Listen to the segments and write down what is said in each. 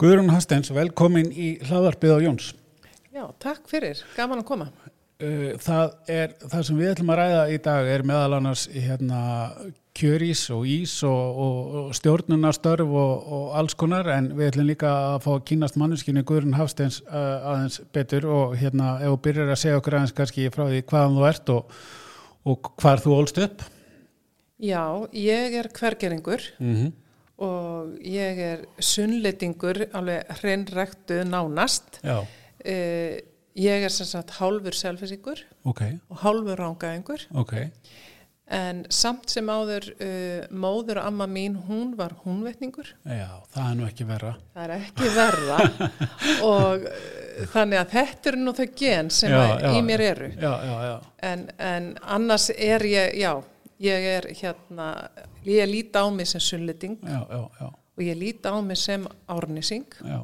Guðrún Hastens, velkomin í hlaðarpið á Jóns. Já, takk fyrir, gaman að koma. Uh, það, er, það sem við ætlum að ræða í dag er meðal annars hérna, kjörís og ís og, og, og stjórnunastörf og, og alls konar en við ætlum líka að fá að kynast manneskinu Guðrún Hafsteins uh, aðeins betur og hérna ef þú byrjar að segja okkur aðeins kannski frá því hvaðan þú ert og hvar þú ólst upp. Já, ég er hvergeringur Mm -hmm. Og ég er sunnleitingur alveg hreinræktu nánast. Já, Uh, ég er sem sagt hálfur selfisingur ok, og hálfur rángaðingur ok, en samt sem áður uh, móður amma mín, hún var húnvetningur. já, það er nú ekki verra. Það er ekki verra og uh, þannig að þetta eru nú þau gen sem Já, já, í mér eru. Já, já, já, En, en annars er ég, já, ég er hérna, ég líti á mig sem sunnliting já, já, já, og ég líti á mig sem árnising já,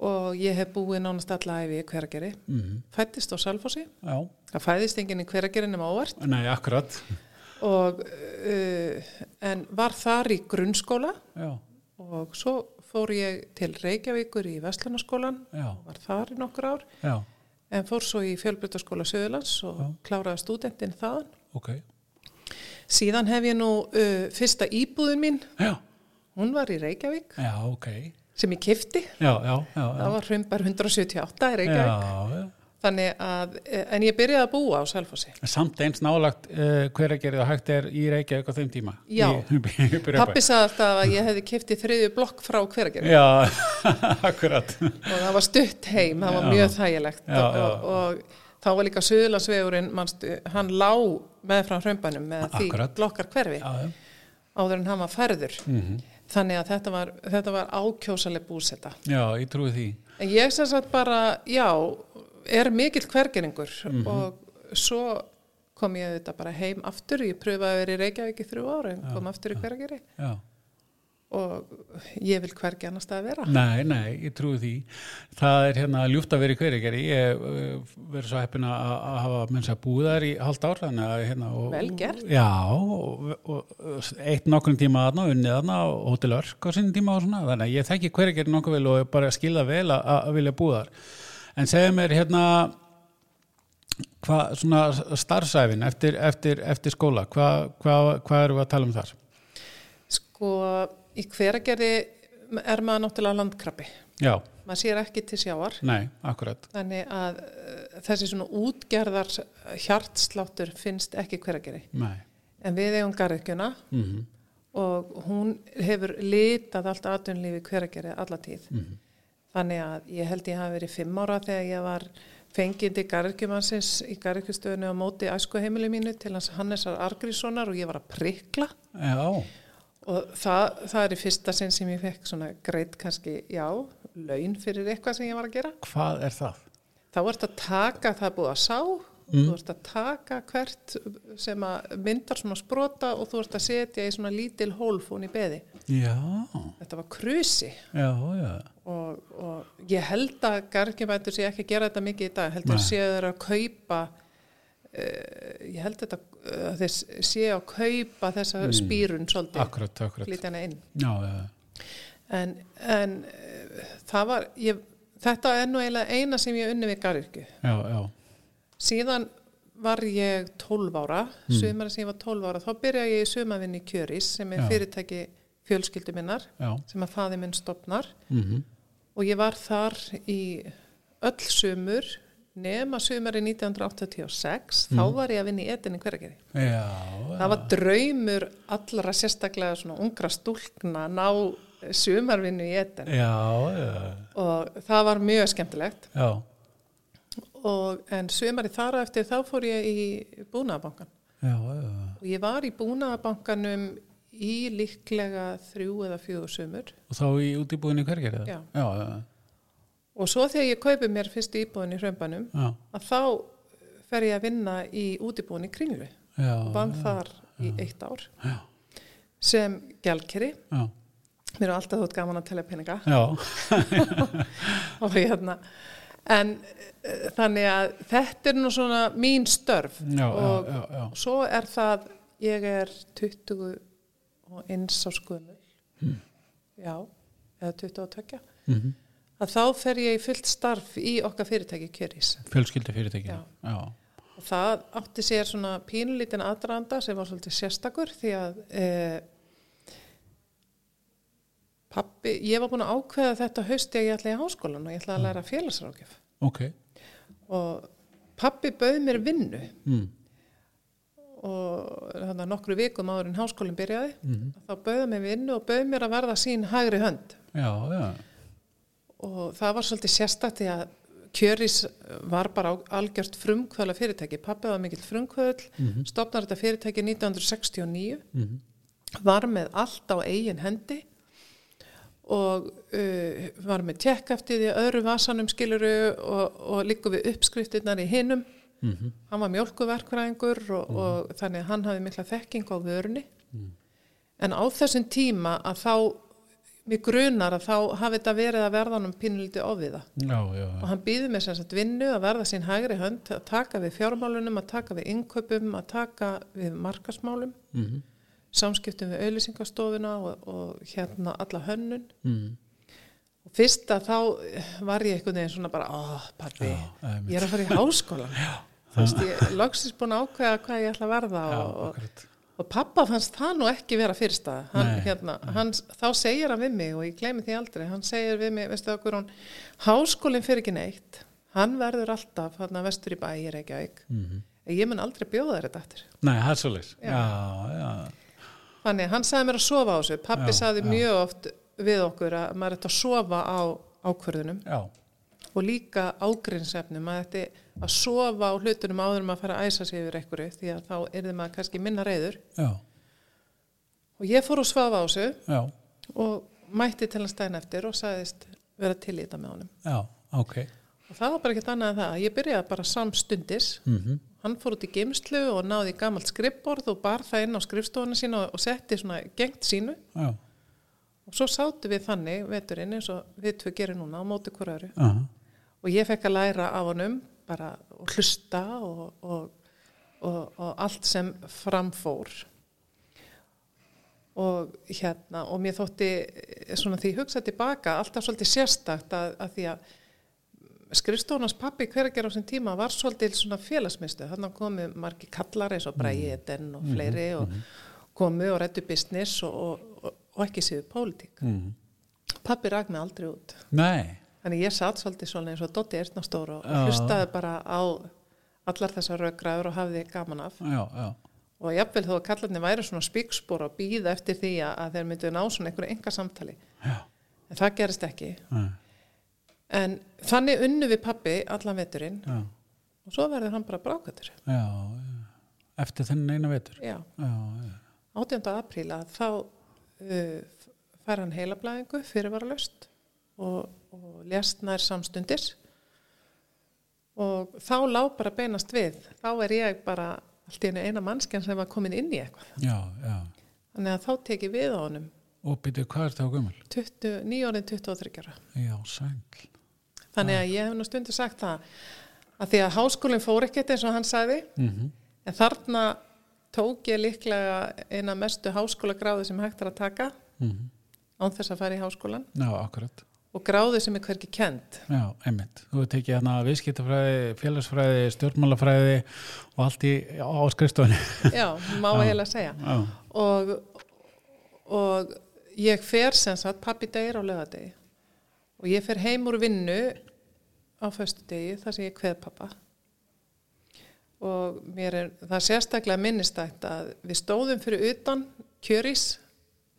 og ég hef búið nánast alla æfi í hverageri. mhm, Fættist á Salfossi, já, það fæðist enginn í hverageri nema óvart. Nei, akkurat, og uh, en var þar í grunnskóla. Já, og svo fór ég til Reykjavíkur í Vestlunarskólan, já, var þar í nokkur ár. Já, en fór svo í fjölbrytaskóla Söðurlands og kláraði stúdentinn þaðan. ok, Síðan hef ég nú uh, fyrsta íbúðin mín, já, hún var í Reykjavík. Já, ok, sem ég kifti, já, já, já, já, það var hrumbar 178 í Reykjavík, þannig að, eh, en ég byrjaði að búa á Selfossi. Samt eins nálagt uh, hver að gera það hægt er í Reykjavík á þeim tíma. Já. Pappi sagði alltaf að ég hefði kifti þriðju blokk frá hveragerði. Já, akkurat. og það var stutt heim, það var mjög þægilegt. Og, og, og þá var líka Suðurlandsvegurinn, manstu, hann lá með frá hrömbanum með því Akkurat. blokkar hverfi Já, já, áður en hann var færður. Mhm. Þannig að þetta var, þetta var ákjósaleg búsetta. já, ég trúi því. En ég sem sagt bara, já, er mikill hvergeringur Mhm. og svo kom ég þetta bara heim aftur, ég pröfaði að vera í Reykjavík í þrjú ára en kom aftur í hvergeri Já. Og ég vil hvergi annars það að vera. Nei, nei, ég trúi því. Það er hérna ljúft að vera í hverjegeri. Ég uh, verður svo heppin að hafa búið þær í halvt ár. Hérna... Og, Vel gert. Já, og, og, og eitt nokkurn tíma þarna, unnið þarna og Hotel Örk á sinni tíma og svona. Þannig að ég þekki hverjegeri nokkuð vel og bara skilða vel að, að vilja búið þar. En segja mér hérna hvað svona starfsæfin eftir, eftir, eftir skóla, hvað hva, hva erum við að tala um þar? Sko, í hveragerði er maður náttúrulega landkrabbi. Já, Maður sér ekki til sjáar. nei. Þannig að uh, þessi svona útgerðar hjartsláttur finnst ekki hveragerði. Nei. En við eigum garðikjuna Mm og hún hefur litað allt atvinnlífi hveragerði alla tíð. Mhm. Þannig að ég held ég hafi verið fimm ára þegar ég var fengindi garðkjumansins í garðkjustöðinu á móti æskuheimili mínu til hans Hannesar Argríssonar og ég var að prikla Já, og það, það er í fyrsta sinn sem ég fekk svona greitt kannski, já, laun fyrir eitthvað sem ég var að gera. hvað er það? Þá ert að taka, það er búið að sá, þú ert að taka hvert sem að myndar svona sprota og þú ert að setja í svona lítil hólfún í beði. Já, Þetta var krusi já, já. og, og ég held að garðkjöfættur sé ekki að gera þetta mikið í dag, heldur séu þeir að kaupa ég held þetta uh, þeir séu að kaupa þessa spýrun svolítið, Akkurat, akkurat. Já, já, en, en uh, það var ég, þetta er nú eiginlega eina sem ég unni við já, síðan var ég 12 ára. Mm. sumari sem ég var 12 ára þá byrjaði ég í sumavinni í Kjörís sem er Já. fyrirtæki fjölskyldu minnar já. sem að faði minn stopnar Mm og ég var þar í öll sumur nema sumari 1986 þá var ég að vinna í etinni hverjargeri Já, það var draumur allra sérstaklega svona ungra stúlkna að ná sumarvinnu í etin já, já, og það var mjög skemmtilegt. Já, og, en sumari þar eftir þá fór ég í búnaðabankan já, já, og ég var í búnaðabankanum í líklega þrjú eða fjögur sumur. Og þá í útibúðinni hverger eða? Já. Já, já, og svo þegar ég kaupi mér fyrst íbúðin í hrömbanum já, að þá fer ég að vinna í útibúin í kringlu vann þar í eitt ár. Já, sem gjaldkeri. Já, mér er alltaf þótt gaman að telja peninga. Og hérna en uh, þannig að þetta er nú svona mín störf. Já, og já, já. svo er það ég er 20 og eins á skumul Hmm. já, eða 22 Mhm. Að þá fer ég fullt starf í okkar fyrirtæki Kjörís Fjölskyldi fyrirtæki. Já. Já. og það átti sér svona pínulítin aðdraðanda sem var svolítið sérstakur því að e, pappi, ég var búin að ákveða þetta hausti að ég ætla í háskólan og ég ætla að læra félagsrákjöf Ok. og pappi bauð mér vinnu Mm. og þannig að nokkru vikum áður en háskólinn byrjaði Mhm. þá bauða mér vinnu og bauð mér að verða sín hægri hönd Já, já. Og það var svolítið sérstætt því að Kjöris var bara algjört frumkvöla fyrirtæki pappi var mikill frumkvöld Mhm. stopnar þetta fyrirtæki 1969 Mhm. var með allt á eigin hendi og uh, var með tjekk eftir því öðru vasanum skiluru og, og líku við uppskriftirnar í hinum Mhm. hann var mjölkuverkfræðingur og, og þannig að hann hafði mikla þekking á vörunni en á þessum tíma að þá mig grunar að þá hafi þetta verið að verða hann pínulítið ofiða og hann býði með sem sagt vinnu að verða sín hægri hönd að taka við fjármálunum, að taka við innkaupum, að taka við markasmálum Mhm. samskiptum við auðlýsingastofuna og, og hérna alla hönnun Mhm. og fyrst að þá var ég einhvern veginn svona bara, ó, pappi ég er að fara í háskólan þú veist, ég er loksins búin að ákveða hvað ég ætla að verða Já, og, og. Og pappa fannst það nú ekki vera fyrirstaða. Hann, Nei, hérna, hann, þá segir hann við mig og ég gleymi því aldrei, hann segir við mig veistu okkur hún, háskólinn fyrir ekki neitt. Hann verður alltaf hann vestur í bæ í Reykjavík. Mhm. en ég mun aldrei bjóða þér þetta aftur. Nei, er já. Þannig, hann sagði mér að sofa á þessu. Pappi Já, sagði já. mjög oft við okkur að maður ætti að sofa á ákvörðunum. Já, og líka ágrinnsefnum. Maður ætti að sofa á hlutunum áður maður að fara að æsa sig yfir einhverju því að þá er maður kannski minna reyður. já, Og ég fór og svafa á þessu og mætti til hans daginn eftir og sagðist vera til í þetta með honum. já, ok. Og það var bara ekkert annað en það. Ég byrjaði bara samstundis. Mhm. Hann fór út í geimslu og náði í gamalt skrifborð og bar það inn á skrifstofuna sína og, og setti svona gengt sínu. Já, Og svo sátu við þannig veturinn eins og við tvö gerum núna á móti hver öðru. aha, Og ég fekk að læra af honum bara og hlusta og, og, og, og allt sem framfór. Og hérna, og mér þótti eh, svona því ég hugsa tilbaka alltaf svolítið sérstakt að, að því að skrifstónans pappi hverjar á þessum tíma var svolítið svona félagsmyndstöð. Þannig komu margi kallar eins og Bræðin og fleiri og komu og rættu business og, og, og, ekki séu pólitík. Mhm. Pappi rak mig aldrei út. Nei, Þannig ég satt svolítið svona eins og Dotti Ertnastór og, Já. hlustaði bara á allar þessar raugraður og hafði gaman af. já, já, Og jafnvel þó að kallarnir væri svona spíkspor og býða eftir því að, þeir myndu ná svona einhverju enga samtali. já, En það gerist ekki. nei, En þannig unnu við pappi allan veturinn já, og svo verður hann bara brákvættur. já, já. Eftir þennan eina vetur. Já, Já, já, 18. apríl að þá uh, fær hann heilablæðingu fyrirvaralöst og, og lést nær samstundis og þá lá bara beinast við. Þá er ég bara allt í einu eina mannskjan sem var komin inn í eitthvað. já, já. Þannig að þá tek ég við á honum Og byrju, hvað er það gömul? 20, nýjórið 23 ára. Já, sæl. Þannig að ég hef nú stundu sagt það að því að háskólinn fór ekkert eins og hann sagði Mm en þarna tók ég líklega eina mestu háskóla gráðu sem hægt er að taka Mhm. án þess að fara í háskólan Já, akkurat. Og gráðu sem er hverki kent. Já, einmitt. Þú tekið hérna viðskiptafræði, félagsfræði, stjórnmálafræði og allt í á skrifstofunni. Já, má eiginlega segja. Já, Og, og ég fer sem sagt, pappi degir á lögadegi og ég fer heim úr vinnu á föstu degi þar sem ég kveð pappa. Og mér er það sérstaklega minnistætt að við stóðum fyrir utan kjörís.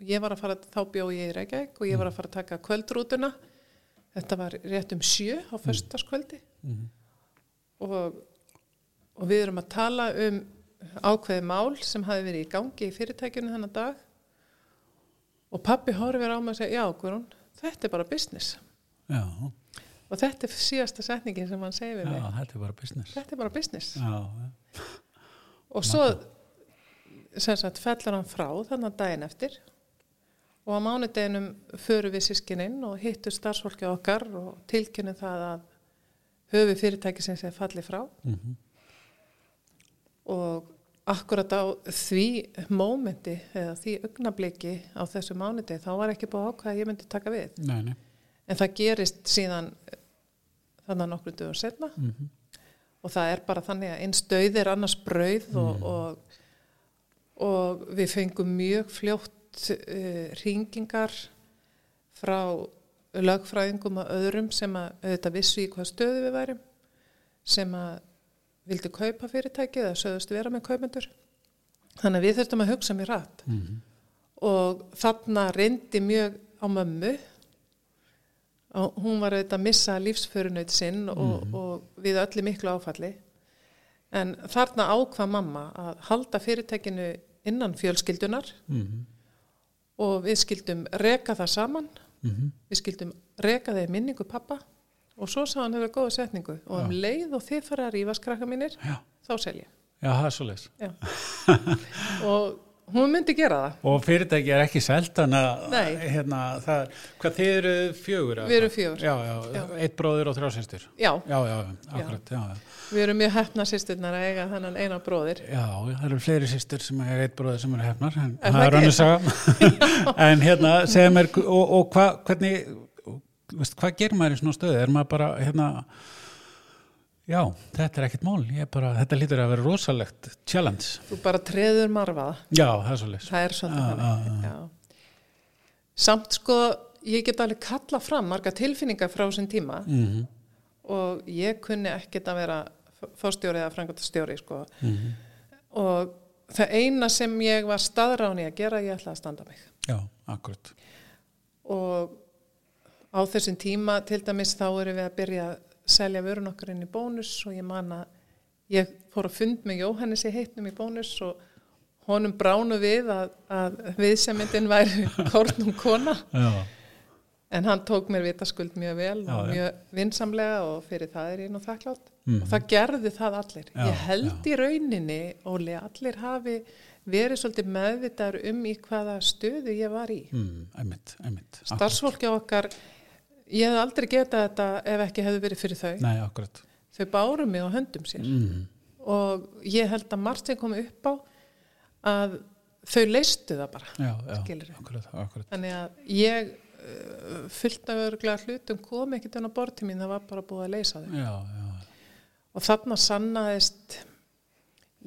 Ég var að fara, þá bjó ég í Reykjavík og ég var að fara að taka kvöldrútuna. Þetta var rétt um sjö á föstaskvöldi. Og, og við erum að tala um ákveði mál sem hafi verið í gangi í fyrirtækjunum þennan dag. Og pappi horfir á mig og segja, já Guðrún, þetta er bara business. Já, og þetta er síðasta setningin sem hann segir við já, mig, þetta er bara business. er bara business. Já, og svo sem sagt fellur hann frá þannig daginn eftir og á mánudeginum förum við sískininn og hittu starfsfólki okkar og tilkynum það að höfu fyrirtæki sem sé falli frá Mhm. og akkurat á því mómenti eða því augnabliki á þessu mánudegi þá var ekki búið að ákveða að ég myndi taka við Nei, nei. en það gerist síðan þannig að nokkru dögum setna Mhm. og það er bara þannig að eins döið er annars brauð Mm. og, og, og við fengum mjög fljótt uh, ringingar frá lögfræðingum og öðrum sem að auðvitað vissu í hvað stöðu við værim sem að vildu kaupa fyrirtækið eða sögðust vera með kaupendur. Þannig að við þurftum að hugsa mér rætt Mhm. og þarna reyndi mjög á mömmu. Og hún var auðvitað að missa lífsförunaut sinn og, og við öllu miklu áfalli. En þarna ákvað mamma að halda fyrirtækinu innan fjölskyldunar. Mhm. Og við skildum reka það saman Mhm. við skildum reka í minningu pappa og svo sá hann hefur góða setningu og um leið og þið fara að rífa skrakka mínir Já, þá selja já, það er svo leis. Já. og hún myndi gera það Og fyrirtæki er ekki selt, þannig að hérna, það hvað þið eru fjögur? Við erum fjögur. Já, já, Já. eitt bróðir og þrjá já. við erum mjög hefna sýsturnar að eiga þennan eina bróðir Já, það eru fleiri sýstir sem er eitt bróðir sem eru hefnar, en Er það er önnur saga. en hérna, segja mér, og, og hvað, hvernig, veist, hvað gerir maður í svona stöðu? Er maður bara, hérna, já, þetta er ekkert mál, ég bara, þetta lítur að vera rosalegt challenge. þú bara treður marfaða Já, það er svo leis. það er svolítið Já, þannig já. samt sko ég get alveg kalla fram marga tilfinningar frá þessum tíma Mm og ég kunni ekkert að vera fórstjóri eða frangotastjóri sko. -hmm. og það eina sem ég var staðráni að gera ég ætlaði að standa mig Já, akkurat. og á þessum tíma til dæmis þá erum við að byrja að selja vörun okkar inn í bónus og ég man að ég fór að fund með Jóhannes í heitnum í bónus og honum bránu við að, að viðsemyndin væri kornum kona. Já, en hann tók mér vitaskuld mjög vel Já, og mjög vinsamlega og fyrir það er ég nú þakklátt Mhm. og það gerði það allir. Já, ég held í rauninni, Óli, allir hafi verið svolítið meðvitaður um í hvaða stöðu ég var í. Mm, starfsfólki okkar ég hef aldrei getað þetta ef ekki hefði verið fyrir þau. Nei, akkurat. þau báru mig á höndum sér. Mm, og ég held að margt sem kom upp á að þau leistu það bara já, já, akkurat, akkurat. þannig að ég uh, fullt af örglega hlutum kom ekkert enn á borð til mín það var bara búið að leysa þau. Já, já, og þarna sannaðist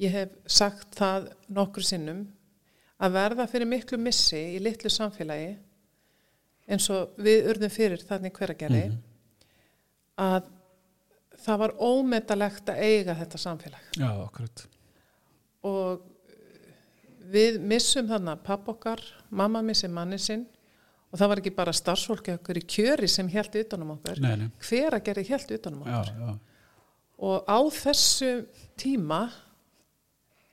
ég hef sagt það nokkur sinnum að verða fyrir miklu missi í litlu samfélagi eins og við urðum fyrir þannig hveragerði að það var ómetalegt að eiga þetta samfélag. Já, akkurat. og við missum þarna papp okkar, mamma missi manni sinn og það var ekki bara starfsfólki okkur í kjöri sem held utanum okkur Nei, nei, hver að gera held utanum já, okkur. já, og á þessu tíma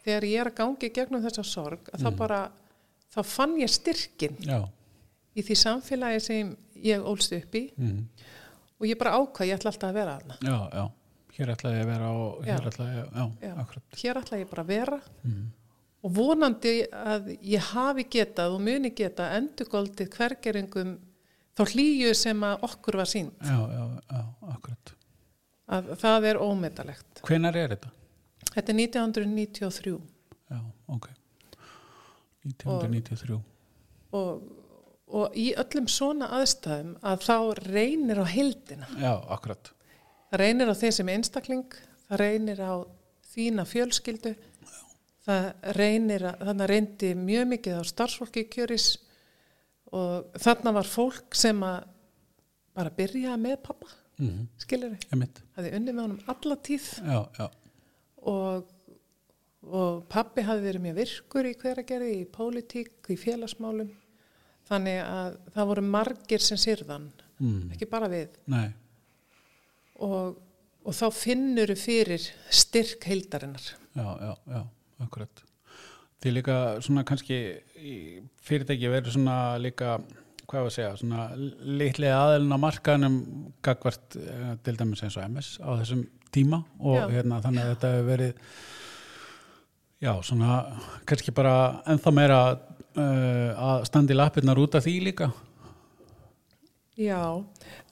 þegar ég er að gangi gegnum þessa sorg að þá bara þá fann ég styrkin já, í því samfélagi sem ég ólst upp í mm, og ég bara ákvað ég ætla alltaf að vera aðna já, já. Hér ætlaði ég að vera og hér Já. ætlaði ég, já, Já. akkurat. hér ætla ég bara að vera Mm, og vonandi að ég hafi getað og muni geta endurgoldið hvergeringum þá hlýju sem að okkur var sínt já, já, já, akkurat. að það er ómetalegt Hvenar er þetta? þetta er 1993 Já, ok. 1993. og, og í öllum svona aðstæðum að þá reynir á heildina. Já, akkurat. það reynir á þeir sem einstakling það reynir á þína fjölskyldu það reynir að, þannig reyndi mjög mikið á starfsfólki í kjöris og þarna var fólk sem að bara byrja með pappa Mm, skilur þau, hafði unni með honum alla tíð. Já, já, og, og pappi hafði verið mjög virkur í hveragerði, í pólitík, í félagsmálum þannig að það voru margir sem syrðan mm, ekki bara við og, og þá finnur fyrir styrk heildarinnar já, já, já, akkurat. Því líka svona kannski fyrirtæki verður svona líka, hvað var að segja, svona litlega aðelin á markaðnum gagvart eh, til dæmis eins og MS á þessum tíma og Já. hérna þannig að þetta hefur verið já, svona kannski bara ennþá meira að standi lappirnar út af því líka. Já,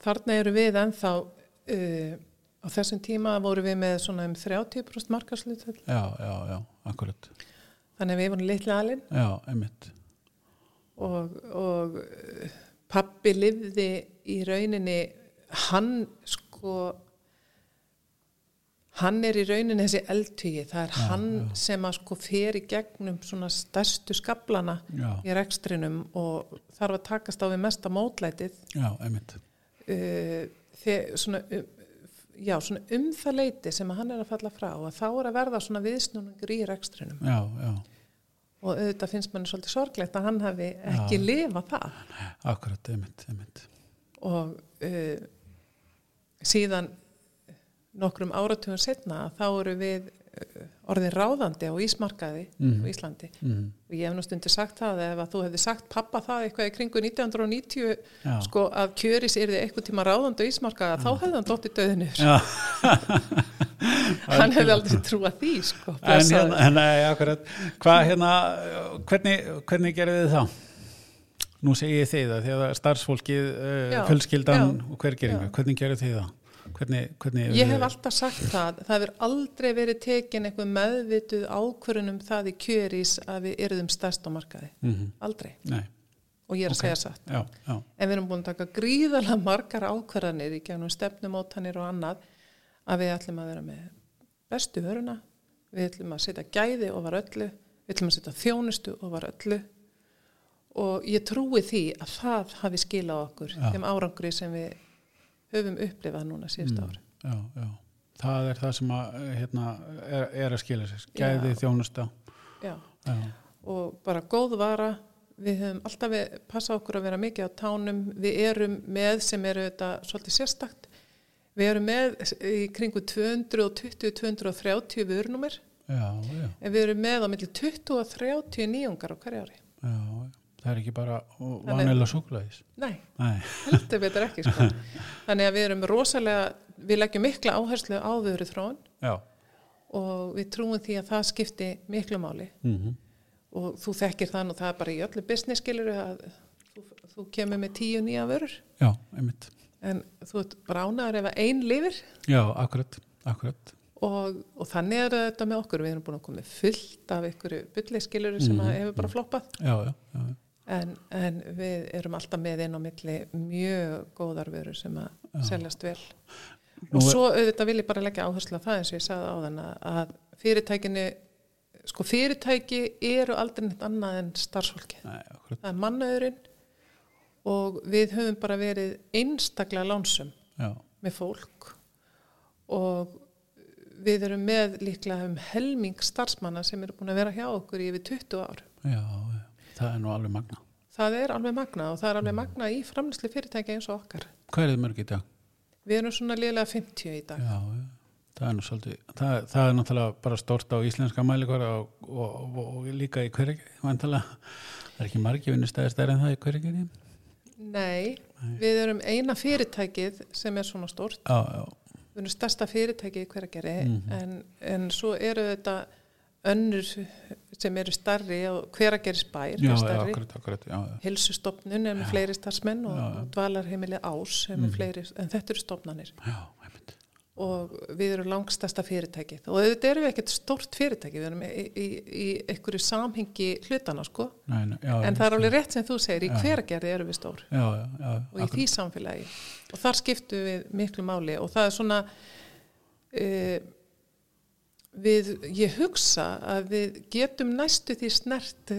þarna eru við ennþá uh, á þessum tíma voru við með svona um 30% markaslutöld Já, já, já, akkurat. þannig að við vorum litli alinn Já, emitt. og, og uh, pappi livði í rauninni hann sko hann er í rauninni þessi eldhugi það er hann sem að sko fer í gegnum svona stærstu skablana Já. í rekstrinum og þarf að takast á við mesta mótlætið. Já, einmitt. Uh, þegar svona um, já, svona um það leiti sem að hann er að falla frá og þá er að verða svona viðsnúningur í rekstrinum. Já, já, og auðvitað finnst manni svolítið sorglegt að hann hafi ekki Já. lifað það. Akkurat, einmitt, einmitt. Og uh, síðan nokkrum áratugum setna þá eru við uh, orðin ráðandi á ísmarkaði Mhm. á Íslandi mm. og ég hef stundir sagt það ef að þú hefði sagt pappa það eitthvað í kringu 1990 Já. sko að kjöris er þið eitthvað tíma ráðandi á ísmarkaði þá hefði hann dótt í döðinu já, hann hefði aldrei trúað því sko, en hérna, nei, akkurat hvað hérna, hvernig, hvernig gerðu þið þá? Nú segi ég þið það, því að starfsfólkið, uh, Já, fjölskyldan já, og hver geringu, já. hvernig gerðu þið það? Hvernig, hvernig Ég hef alltaf sagt það, það hefur aldrei verið tekin eitthvað meðvituð ákvörunum það í kjörís að við eruðum stærst á markaði, mm aldrei Nei, og ég er að Ok. segja satt. já, já, En við erum búin að taka gríðarlega margar ákvarðanir í gegnum stefnumótanir og annað að við ætlum að vera með bestu vöruna, við ætlum að setja gæði ofar öllu, við ætlum að setja þjónustu ofar öllu og ég trúi því að það hafi skilað okkur Já. þeim árangri sem við höfum upplifað núna síðust Mm. ári. já, já. Það er það sem að, hérna, er, er að skila sér. Gæði, Já. þjónusta. Já. já, og bara góð vara. Við höfum alltaf við, passa okkur að vera mikið á tánum. Við erum með sem eru þetta svolítið sérstakt. Við erum með í kringu 220-230 vörnumir já, já, en við erum með á milli 20 og 30 nýjungar á hverja ári. Já það er ekki bara vanilega súkulæðis nei, Nei, heldur betur ekki sko. þannig að við erum rosalega við leggjum mikla áherslu á vöru þróun já. og við trúum því að það skipti miklu máli. Mm og þú þekkir þann og það er bara í öllu business skilur að þú, þú kemur með tíu nýja vörur. Já, einmitt. En þú ert bara ánæður ef að ein lifir. Já, akkurat, akkurat. Og, og þannig er þetta með okkur. Við erum búin að koma fullt af ykkur bulli skilur sem Mhm, að hefur bara floppað. Já, já, já, en, en við erum alltaf með inn á milli mjög góðar vörur sem að Já. seljast vel. Nú og svo auðvitað vil ég bara leggja áherslu á það eins og ég sagði á þann að fyrirtækinu sko fyrirtæki eru aldrei neitt annað en starfsfólki Nei, það er mannauðurinn og við höfum bara verið einstaklega lánsum já, með fólk. Og við erum með líklega um helming starfsmanna sem eru búin að vera hjá okkur í yfir 20 ár. já það er nú alveg magna Það er alveg magna og það er alveg magna í framlýslu fyrirtæki eins og okkar. hvað er þið mörg í dag? Við erum svona liðlega 50 í dag. Já, það er nú svolítið það, það er náttúrulega bara stort á íslenska mælikvara og, og, og, og líka í vantilega, það er ekki margi vinnustæði stærri en það í hverjegi Nei, við erum eina fyrirtækið sem er svona stórt. Já, já, Við erum stærsta fyrirtækið í hverjargeri Mhm. en, en svo eru þetta önnur sem eru starri og hveragerisbær já, er já, starri. akkurat, akkurat já, já, Hilsustofnun er með fleiri starfsmenn og dvalarheimili ás Mhm. fleiri, en þetta eru stofnanir. Og við erum langstasta fyrirtækið. Og erum við ekkert stórt fyrirtæki við erum í, í, í einhverju samhengi hlutana sko, Nei, nei, já, en það er alveg rétt sem þú segir, í Já. hveragerði erum við stór. Já, já, já, og í því samfélagi. Og þar skiptum við miklu máli. Og það er svona uh, við, ég hugsa að við getum næstu því snert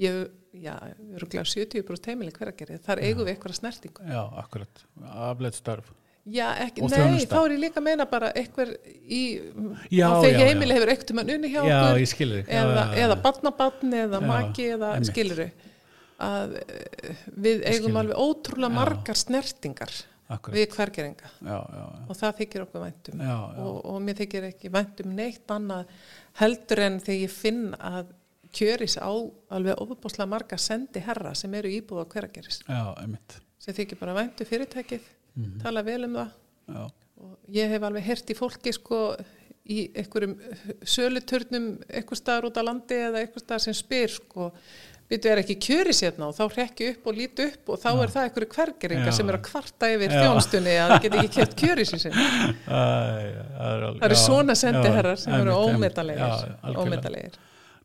ég, já, örgulega 70% heimili hveragerði, þar eigum við eitthvað snertingu. Já, akkurat, afleitt störf. Já, ekki, nei, þjónusta. þá er ég líka að meina bara eitthvað í, Já, þegar já, heimili já. hefur eitthvað mann unni hjá Já, okkur ég eða, eða barnabarn eða maki eða skiluru að eh, við eigum alveg ótrúlega margar snertingar Akkurat, við hvergeringa. Já, já, já, og það þykir okkur væntum já, já. og, og mér þykir ekki væntum neitt annað heldur en þegar ég finn að kjöris á alveg ofubáslega marga sendi herra sem eru íbúða hvergeris sem þykir bara væntu fyrirtækið Mhm. tala vel um það. Já, og ég hef alveg heyrt í fólki sko í einhverjum söluturnum einhver staðar út á landi eða einhver staðar sem spyr sko Býtu er ekki kjöri sérna? Og þá hrekki upp og líti upp og þá er það einhverju hvergeringa sem er að kvarta yfir þjónstunni að það geti ekki kjöpt kjöri sér. Æ, það er eru svona sendiherrar sem eru ómetalegir.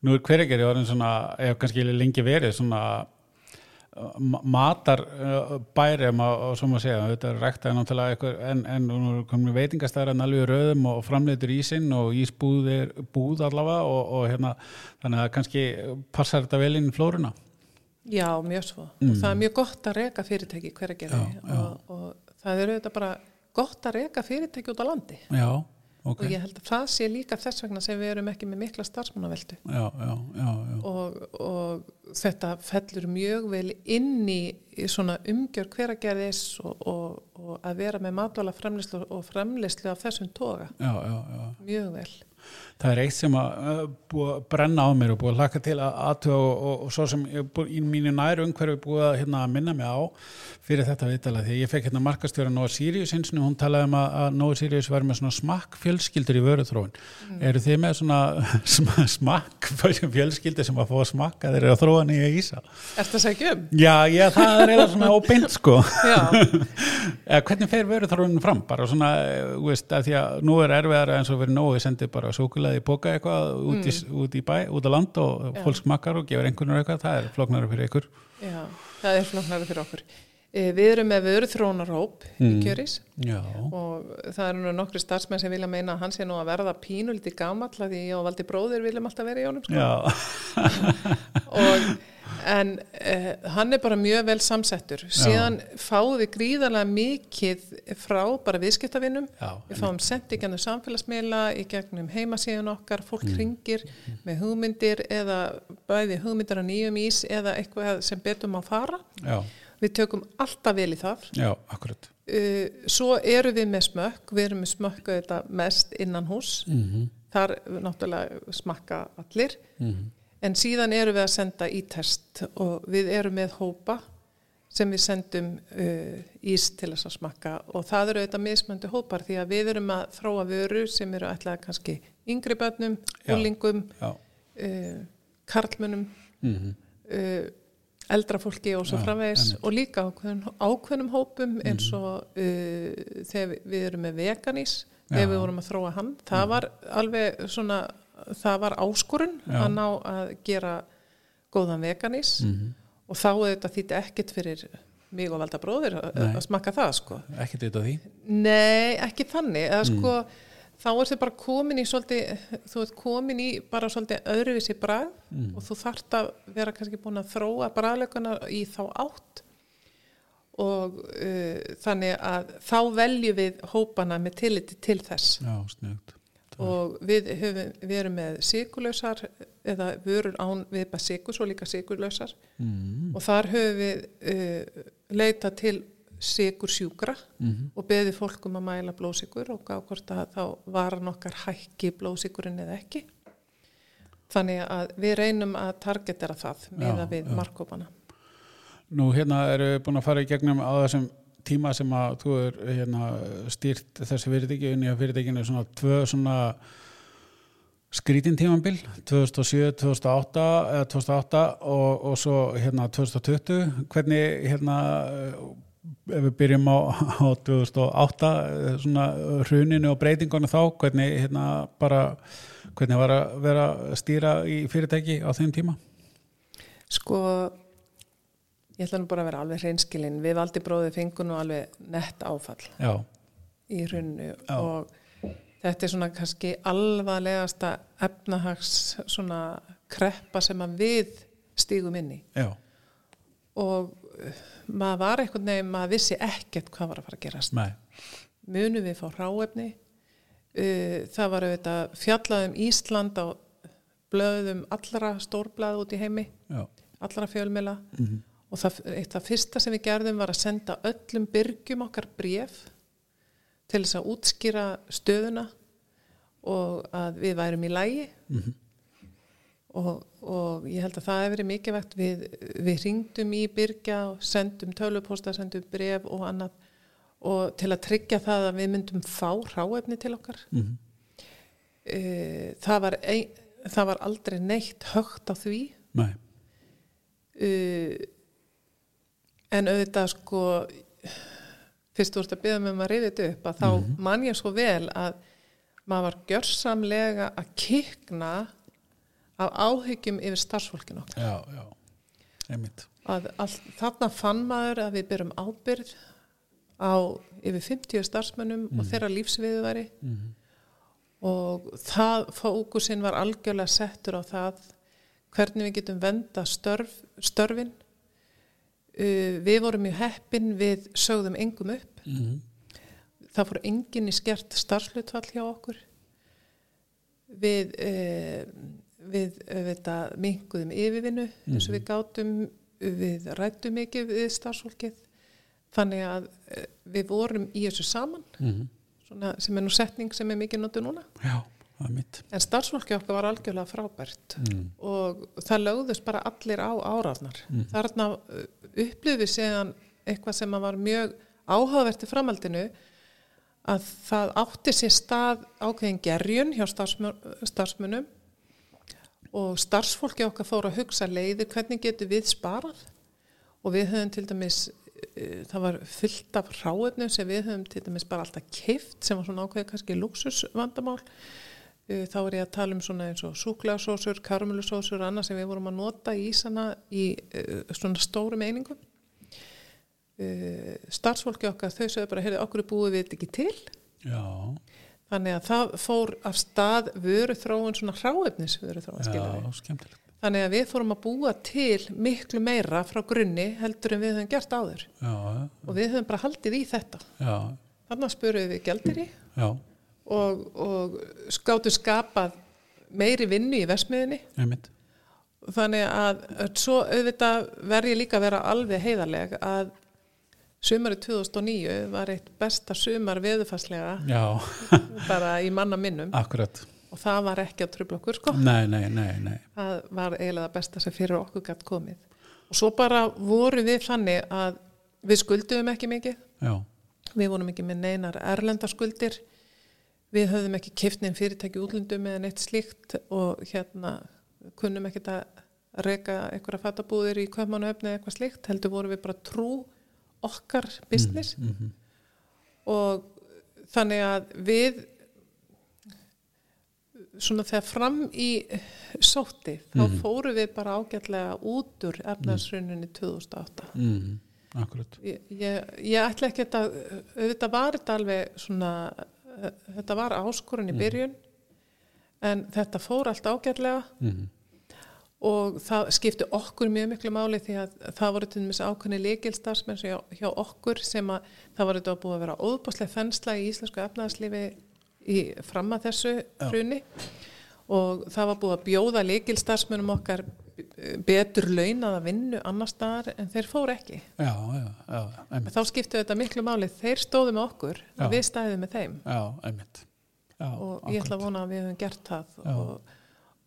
Nú er hverjegeri orðin svona, ef kannski lengi verið svona matar uh, og svo maður segja, þetta er ræktaði náttúrulega einhver, en, en nú er veitingastæðar alveg röðum og framleitur ísinn og ísbúð er búð allavega og, og hérna, þannig að kannski passar þetta vel inn í flóruna Já, mjög svo. Og það er mjög gott að reka fyrirtæki Mm. Já, já. og, og það er auðvitað bara gott að reka fyrirtæki út á landi. Já, ok Og ég held að það sé líka þess vegna sem við erum ekki með mikla starfsmannaveldu. Og, og þetta fellur mjög vel inn í, svona umgjör hveragerðis og, og, og að vera með matvala framleyslu og framleyslu af þessum toga. já, já, já. Mjög vel. Það er eitt sem að uh, búið að brenna á mér og búið að hlaka til að aðtöða og, og, og svo sem búið, í mínu næru umhverfi búið að hérna, minna mig á fyrir þetta viðtala því ég fekk hérna markastjóra Nóa Sirius eins og hún talaði um að, að Nóa Sirius var með svona smakk fjölskyldur í vöruþróun. Eru þið með svona sm- smakk fjölskyldur sem að fá að smakka þeir eru að þróa nýja ísa? Er það segja um? Já, já, það er eiginlega svona óbeint sko. Eða, hvernig fer vöruþróunin fram? Bara svona, eh, þú veist, að því að nú er erfiðara eins og verið nógu, ég sendi bara súkulaði í boka eitthvað út, í, út í bæ, út á land og Já. fólk smakkar og gefur einhvern veginn eitthvað, það er flóknara fyrir ykkur. já, það er flóknara fyrir okkur. E, við erum með vöruþrónarhóp í kjöris Já, og það eru nú nokkri starfsmenn sem vilja meina að hann sé nú að verða pínuliti gamall að því ég og Valdi bróðir viljum alltaf vera í honum sko. já, og, en uh, hann er bara mjög vel samsettur. Síðan fáum við gríðarlega mikið frá bara viðskiptavinnum já, við fáum sendt í gennum samfélagsmiðla í gegnum heimasíðun okkar fólk ringir með hugmyndir eða bæði hugmyndir á nýjum ís eða eitthvað sem betum að fara. Já, við tökum alltaf vel í það. Já, akkurat. Uh, svo eru við með smökk, við erum með smökk þetta mest innan hús, Mm þar náttúrulega smakka allir, -hmm. En síðan eru við að senda í test og við erum með hópa sem við sendum uh, ís til þess að smakka. Og það eru auðvitað mismöndi hópar því að við erum að þróa vöru sem eru ætlaða kannski yngri börnum, Já. úlingum, Já, uh, karlmönnum, mm uh, eldra fólki og svo einmitt. og líka ákveðnum, ákveðnum hópum eins og uh, þegar við- erum með veganís þegar við vorum að þróa hann. Það var alveg svona það var áskorun Já. að ná að gera góðan veganís Mhm. og þá þetta þýtti ekkert fyrir mig og valda bróðir að, smakka það sko ekki þetta því. Nei, ekki þannig eða Mm. sko þá er þið bara komin í svolítið, þú ert komin í bara svolítið öðruvísi bragð Mm. og þú þarft að vera kannski búin að þróa bragðleikuna í þá átt og uh, þannig að þá veljum við hópana með tilliti til þess Já, snugt. Og við, höfum, við erum með sigurlausar eða vörur án við bara sigur, svo líka sigurlausar Mm og þar höfum við uh, leita til sigur sjúkra -hmm. og beði fólk um að mæla blóðsikur og gá hvort að þá varan okkar hækki blóðsikurinn eða ekki. Þannig að við reynum að targetera það með Já, við markkópana. Nú hérna við búin að fara í gegnum á þessum tíma sem að þú er hérna, stýrt þessi fyrirtæki í að fyrirtækinu svona tvö svona skrítin tímambil 2007, 2008 eða 2008 og, og svo hérna 2020 hvernig hérna ef við byrjum á, á 2008 eh, svona hruninu og breytingunum þá hvernig hérna bara hvernig var að vera að stýra í fyrirtæki á þeim tíma? Sko, ég ætla nú bara að vera alveg hreinskilin. Við valdi bróðið fengun og alveg nett áfall Já, í hrunnu og þetta er svona kannski alvarlegasta efnahags svona kreppa sem að við stígum inn í. já, og uh, maður var einhvern veginn, maður vissi ekkert hvað var að fara að gerast. nei. Munum við fá ráefni, uh, það var auðvitað fjallað um Ísland á blöðum allra stórblæð út í heimi, Já, allra fjölmila mhm og það, eitt það fyrsta sem við gerðum var að senda öllum byrgjum okkar bref til þess að útskýra stöðuna og að við værum í lægi Mhm. og, og ég held að það hefur verið mikilvægt. Við, við ringdum í byrgja og sendum tölvupósta, sendum bref og annað og til að tryggja það að við myndum fá ráefni til okkar. Mhm. uh, það, var ein, það var aldrei neitt högt á því. Nei, uh, en auðvitað sko fyrst þú ert að byggja mig um að reyða þetta upp að þá Mhm. man ég svo vel að maður var gjörsamlega að kikna af áhyggjum yfir starfsfólkinu okkar. Já, já, einmitt. Að all, þarna fann maður að við byrjum ábyrð á yfir 50 starfsmönnum og þeirra lífsviðværi og það fókusinn var algjörlega settur á það hvernig við getum venda störf, störfin uh, við vorum mjög heppin við sögðum engum upp. Mm. það fór enginn í skert starfslutfall hjá okkur. Við uh, við þetta minguðum yfirvinnu eins og við gátum. Við rættum mikið við starfsfólkið. Þannig að uh, við vorum í þessu saman. Mm. svona, sem er nú setning sem er mikið notu núna. Já, en starfsfólki okkar var algjörlega frábært mm. og það lögðust bara allir á árafnar þarna uh, upplifið séðan eitthvað sem var mjög áhugavert í framhaldinu að það átti sér stað ákveðin gerjun hjá starfsmönnum og starfsfólki okkar fór að hugsa leiði hvernig getur við sparað? Og við höfum til dæmis eh, það var fullt af ráefnum sem við höfum til dæmis bara alltaf kift sem var svona ákveðið kannski luxusvandamál þá er ég að tala um svona eins og súklaðsósur, karamellusósur og annað sem við vorum að nota í ísana í uh, svona stórum einingum. Uh, starfsfólki okkar þau sögðu bara, heyrðu, okkur er búið við þetta ekki til? Já, þannig að það fór af stað vöru þróun svona hráefnis vöru þróun já, skemmtilegt. Þannig að við fórum að búa til miklu meira frá grunni heldur en við höfum gert áður. Já, já, og við höfum bara haldið í þetta. Já, þannig að spurum við gældir í já, og, og skáttu skapað meiri vinnu í versmiðinni þannig að svo auðvitað verð ég líka að vera alveg heiðarleg að sumarið 2009 var eitt besta sumar veðufarslega bara í manna minnum. Akkurat og það var ekki að trubla okkur sko. Nei, nei, nei, nei. Það var eiginlega það besta sem fyrir okkur gætt komið. Og svo bara voru við þannig að við skulduðum ekki mikið. Já, við vorum ekki með neinar erlendaskuldir við höfðum ekki kiftnin fyrirtæki útlundum eða neitt slíkt og hérna kunnum ekki að reyka einhverja fattabúðir í köpmánuöfni eða eitthvað slíkt heldur vorum við bara trú okkar business. mhm, og þannig að við svona þegar fram í sótti þá Mhm. fórum við bara ágætlega út úr efnaðsrunninni 2008 mm, akkurat. Ég, ég, ég ætla ekki að þetta var þetta alveg svona þetta var áskorun í byrjun en þetta fór allt ágætlega. Mm, og það skipti okkur mjög miklu máli því að það voru til dæmis ákveðni leikilstarfsmenn hjá, hjá okkur sem að það var þetta búið að vera óðbáslega þensla í íslensku efnaðarslífi í fram að þessu hruni. Og það var búið að bjóða leikilstarfsmennum okkar betur launaða vinnu annar staðar en þeir fór ekki. Já, já, já, Þá skiptu þetta miklu máli, þeir stóðu með okkur og við stæðum með þeim. Já, einmitt. Já, og ég ætla að vona að við höfum gert það. Og,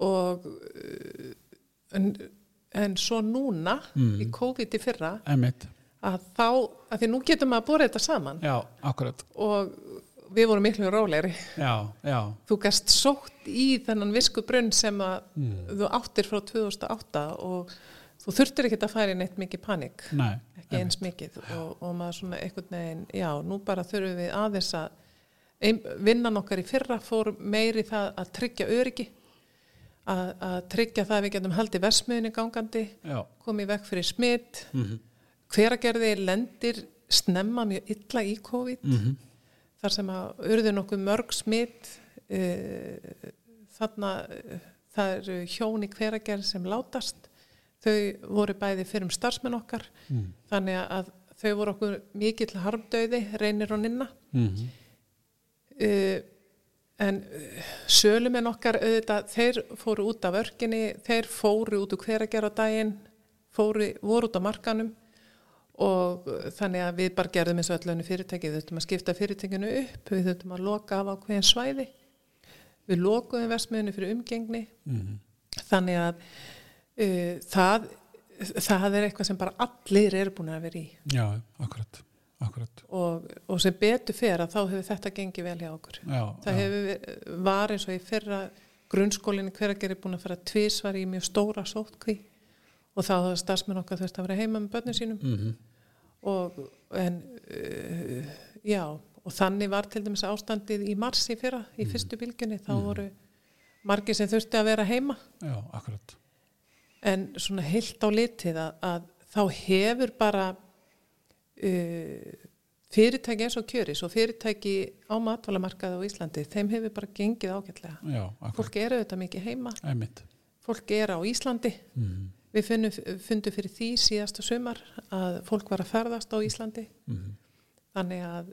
og uh, en, en svo núna Mm. í COVID í fyrra Einmitt, að þá, að því nú getum maður að búra þetta saman. Já, akkurat. Og við vorum miklu rólegri. Já, já, þú gast sótt í þennan visku brunn sem að Mm. þú áttir frá 2008 og þú þurftir ekki að færi neitt mikið panik. Nei ekki eins mikið og, og maður svona einhvern veginn, já, nú bara þurfum við aðeins að ein, vinnan okkar í fyrra fór meiri það að tryggja öryggi að, að tryggja það að við getum haldið versmiðinni gangandi Já, komið vekk fyrir smitt mhm, hveragerði lendir snemma mjög illa í COVID. Mhm þar sem að urðu nokkuð mörg smitt uh, þarna uh, það eru hjón í hveragerð sem látast. Þau voru bæði fyrir um starfsmenn okkar mm. þannig að þau voru okkur mikill harmdauði, reynir og nynna Mm uh, en uh, sölumenn okkar auðvitað, þeir fóru út af örkinni, þeir fóru út úr hveragerð á daginn, fóru, voru út á markanum og uh, þannig að við bara gerðum eins og öllu önnu fyrirtæki, við þurftum að skipta fyrirtækinu upp, við þurftum að loka af ákveðin svæði, við lokuðum versmiðinu fyrir umgengni, -hmm. þannig að uh, það, það er eitthvað sem bara allir eru búin að vera í. Já, akkurat, og, og sem betur fer að þá hefur þetta gengið vel hjá okkur. Já, Það já, hefur var eins og í fyrra grunnskólinni hveragerði búin að fara tvísvar í mjög stóra sótkví og þá hafa starfsmenn okkar þurft að vera heima með börnum sínum. Mhm, og en uh, já og þannig var til dæmis ástandið í mars í fyrra, í fyrstu bylgjunni. Þá voru margir sem þurfti að vera heima. Já, akkurat. En svona heilt á litið að, að þá hefur bara uh, fyrirtæki eins og kjöris og fyrirtæki á matvalamarkaði á Íslandi, þeim hefur bara gengið ágætlega. já, akkur, Fólk eru auðvitað mikið heima, einmitt. Fólk er á Íslandi. mm. Við finnum, fundum fyrir því síðasta sumar að fólk var að ferðast á Íslandi. Mm. Þannig að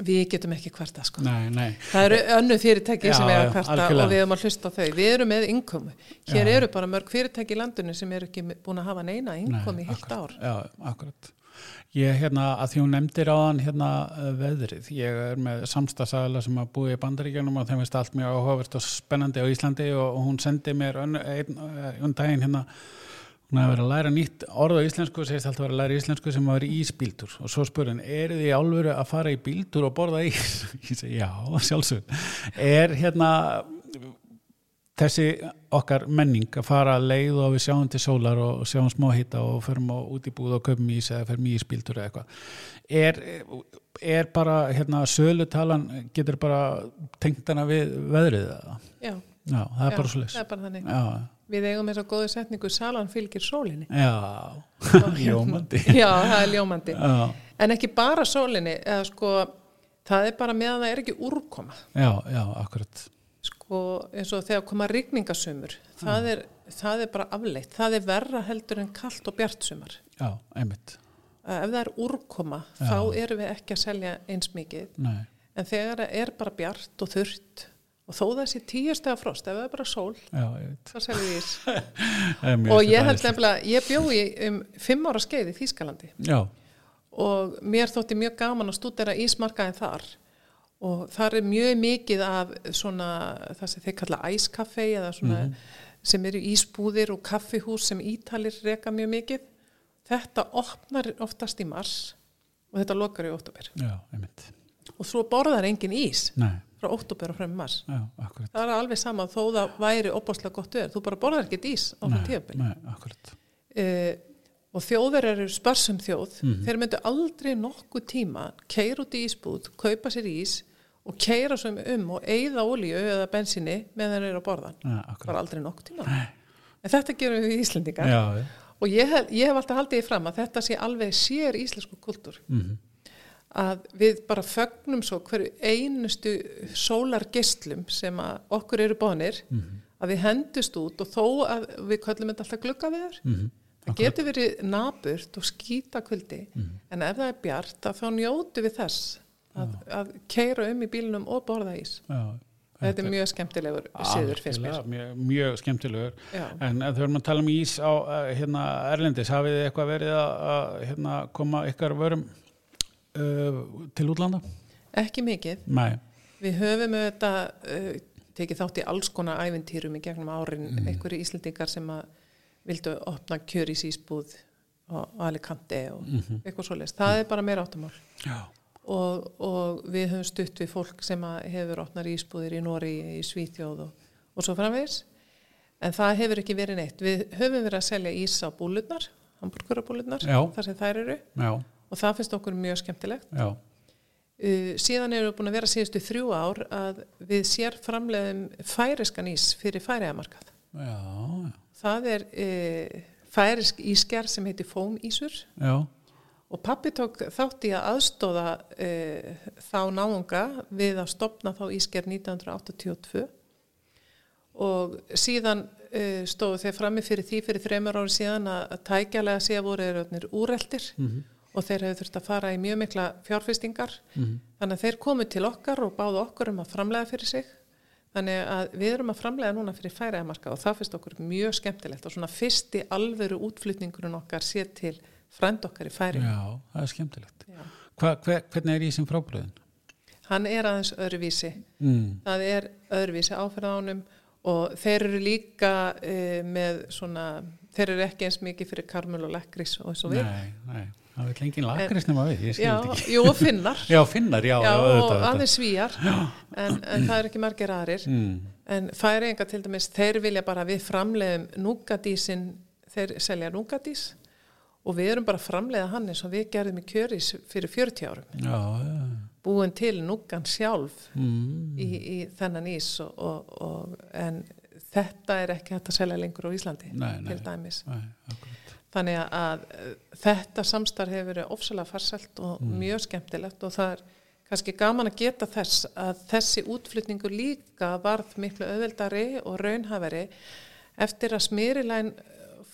við getum ekki kvarta sko. nei, nei, Það eru önnu fyrirtæki Já, sem er að kvarta algjörlega. og við erum að hlusta á þau. Við erum með innkomu. Hér Já. eru bara mörg fyrirtæki í landinu sem eru ekki búin að hafa neina innkomu í heilt ár. já, akkurat ég hérna, að því hún nefndir á hann hérna uh, veðrið, ég er með samstagsæðala sem að búi í bandaríkjunum og þeim veist allt mjög áhugavert og spennandi á Íslandi og, hún sendi mér önn, einn uh, um daginn hérna hún hefði verið að læra nýtt orð á íslensku segist alltaf að vera að læra íslensku sem að vera ísbíldur. Og svo spurði hann, eru þið álveru að fara í bíldur og borða ís? ég segi, já, sjálfsög er hérna þessi okkar menning að fara að leið og við sjáum til sólar og sjáum smá hita og förum á út í búð og köpum ís eða förum í ísbíldur eða eitthvað? Er, er bara hérna sölutalan getur bara tengt hana við veðrið eða? Já, Já, það er já, bara svo Við eigum þess að góðu setningu salan fylgir sólinni. já, Og- ljómandi Já, það er ljómandi. Já, En ekki bara sólinni, eða sko, það er bara meðan það er ekki úrkoma. já, já, akkurat Sko, eins og þegar koma rigningasumur, það er, það er bara afleitt. Það er verra heldur en kalt og bjart sumar. Já, einmitt Ef það er úrkoma, Já. þá erum við ekki að selja eins mikið. Nei, En þegar það er bara bjart og þurrt og þó það sé tíu stega frost, ef það er bara sól, ég þá seljum við ís. Og ég held nefnilega, ég bjóði um fimm ára skeið í Þýskalandi. Já, og mér þótti mjög gaman að stúdera ísmarkaðin þar. Og þar er mjög mikið af svona það sem þeir kalla æskaffe eða svona sem eru ísbúðir og kaffihús sem ítalir reka mjög mikið. Þetta opnar oftast í mars og þetta lokar í óttúber já, einmitt og svo borðar engin ís Nei, frá óttúber og frem mars. Já, það er alveg sama þó það væri opáslega gott veður. Þú bara borðar ekkert ís á það Nei, nei, akkurat. Uh, og þjóðverjar eru sparsum þjóð. Þeir myndu aldrei nokkuð tíma keira út í ísbúð, kaupa sér ís og keira svo um og eigða olíu eða bensinni með þeir eru að borða. Já, akkurat. Bara aldrei nokkuð tíma. En þetta gerum við Íslendingar. Já, og ég, hef- ég hef alltaf haldið í fram að þetta sé alveg sér íslensku kultúr. Mhm, að við bara fögnum svo hverju einustu sólargeslum sem að okkur eru bónir að við hendust út og þó að við köllum þetta alltaf glugga við þér mhm. Það getur verið naburt og skýta kvöldi en ef það er bjart þá njótu við þess að, að keira um í bílunum og borða ís. Já, Þetta er mjög skemmtilegur siður fyrst mér. Mjög, mjög skemmtilegur. Já. en erum að tala um ís á eh, hérna, Erlendis, hafið þið eitthvað verið að, hérna, koma ykkar vörum til útlanda? Ekki mikið. Nei, Við höfum auðvitað uh, tekið þátt í alls konar ævintýrum í gegnum árin, mm. einhverju íslendingar sem að vildu opna kjörís ísbúð og Alicante og eitthvað svoleiðist. Það er bara meira áttamál. já, og, og við höfum stutt við fólk sem hefur opnar ísbúðir í Nóri, í Svíþjóð og, og svo framvegis en það hefur ekki verið neitt við höfum verið að selja ís á búlutnar hamburgerabúlutnar, Já. þar sem þær eru já, og það finnst okkur mjög skemmtilegt. Já. Uh, síðan erum við búin að vera síðustu þrjú ár að við sér framleiðum færiskan ís fyrir færiðamarkað það er uh, færisk ísker sem heitir fóm ísur já, Og pappi tók þátt í að aðstóða uh, þá náunga við að stopna þá ísker 1982 og síðan uh, stóðu þeir frammi fyrir því fyrir þreymur ári síðan að, tækjalega sé að voru þeir úreltir og þeir hefur þurft að fara í mjög mikla fjárfestingar þannig að þeir komu til okkar og báðu okkur um að framlega fyrir sig þannig að við erum að framlega núna fyrir færiðamarka og það finnst okkur mjög skemmtilegt og svona fyrsti alvöru útflutningurinn okkar sé til frænd okkar í færiðum já, það er skemmtilegt. Hva, hver, Hvernig er ísinn frábröðin? Hann er aðeins öðruvísi. Mm. Það er öðruvísi áferðánum og þeir eru líka uh, með svona, þeir eru ekki eins mikið fyrir karmel og lekkris og eins og við. Nei, nei, það vil engin lakris nema við, ég skil Já, þetta ekki jú, finnar. Já, finnar, já, Já, og aðeins svíjar, en, en það er ekki margir aðrir. mm. En færinga til dæmis, þeir vilja bara við framleiðum núgadísin, þeir selja núgadís og við erum bara framleiða hann eins og við gerðum í kjöris fyrir 40 árum. Já, já, Búin til núgan sjálf mm. í, í þennan ís og, og, og, en þetta er ekki hægt að selja lengur á Íslandi Nei, nei. til dæmis. Nei, akkurat. Þannig að uh, þetta samstarf hefur verið ofsalega farsælt og Mm. mjög skemmtilegt og það er kannski gaman að geta þess að þessi útflutningur líka varð miklu auðveldari og raunhafari eftir að smýrilæn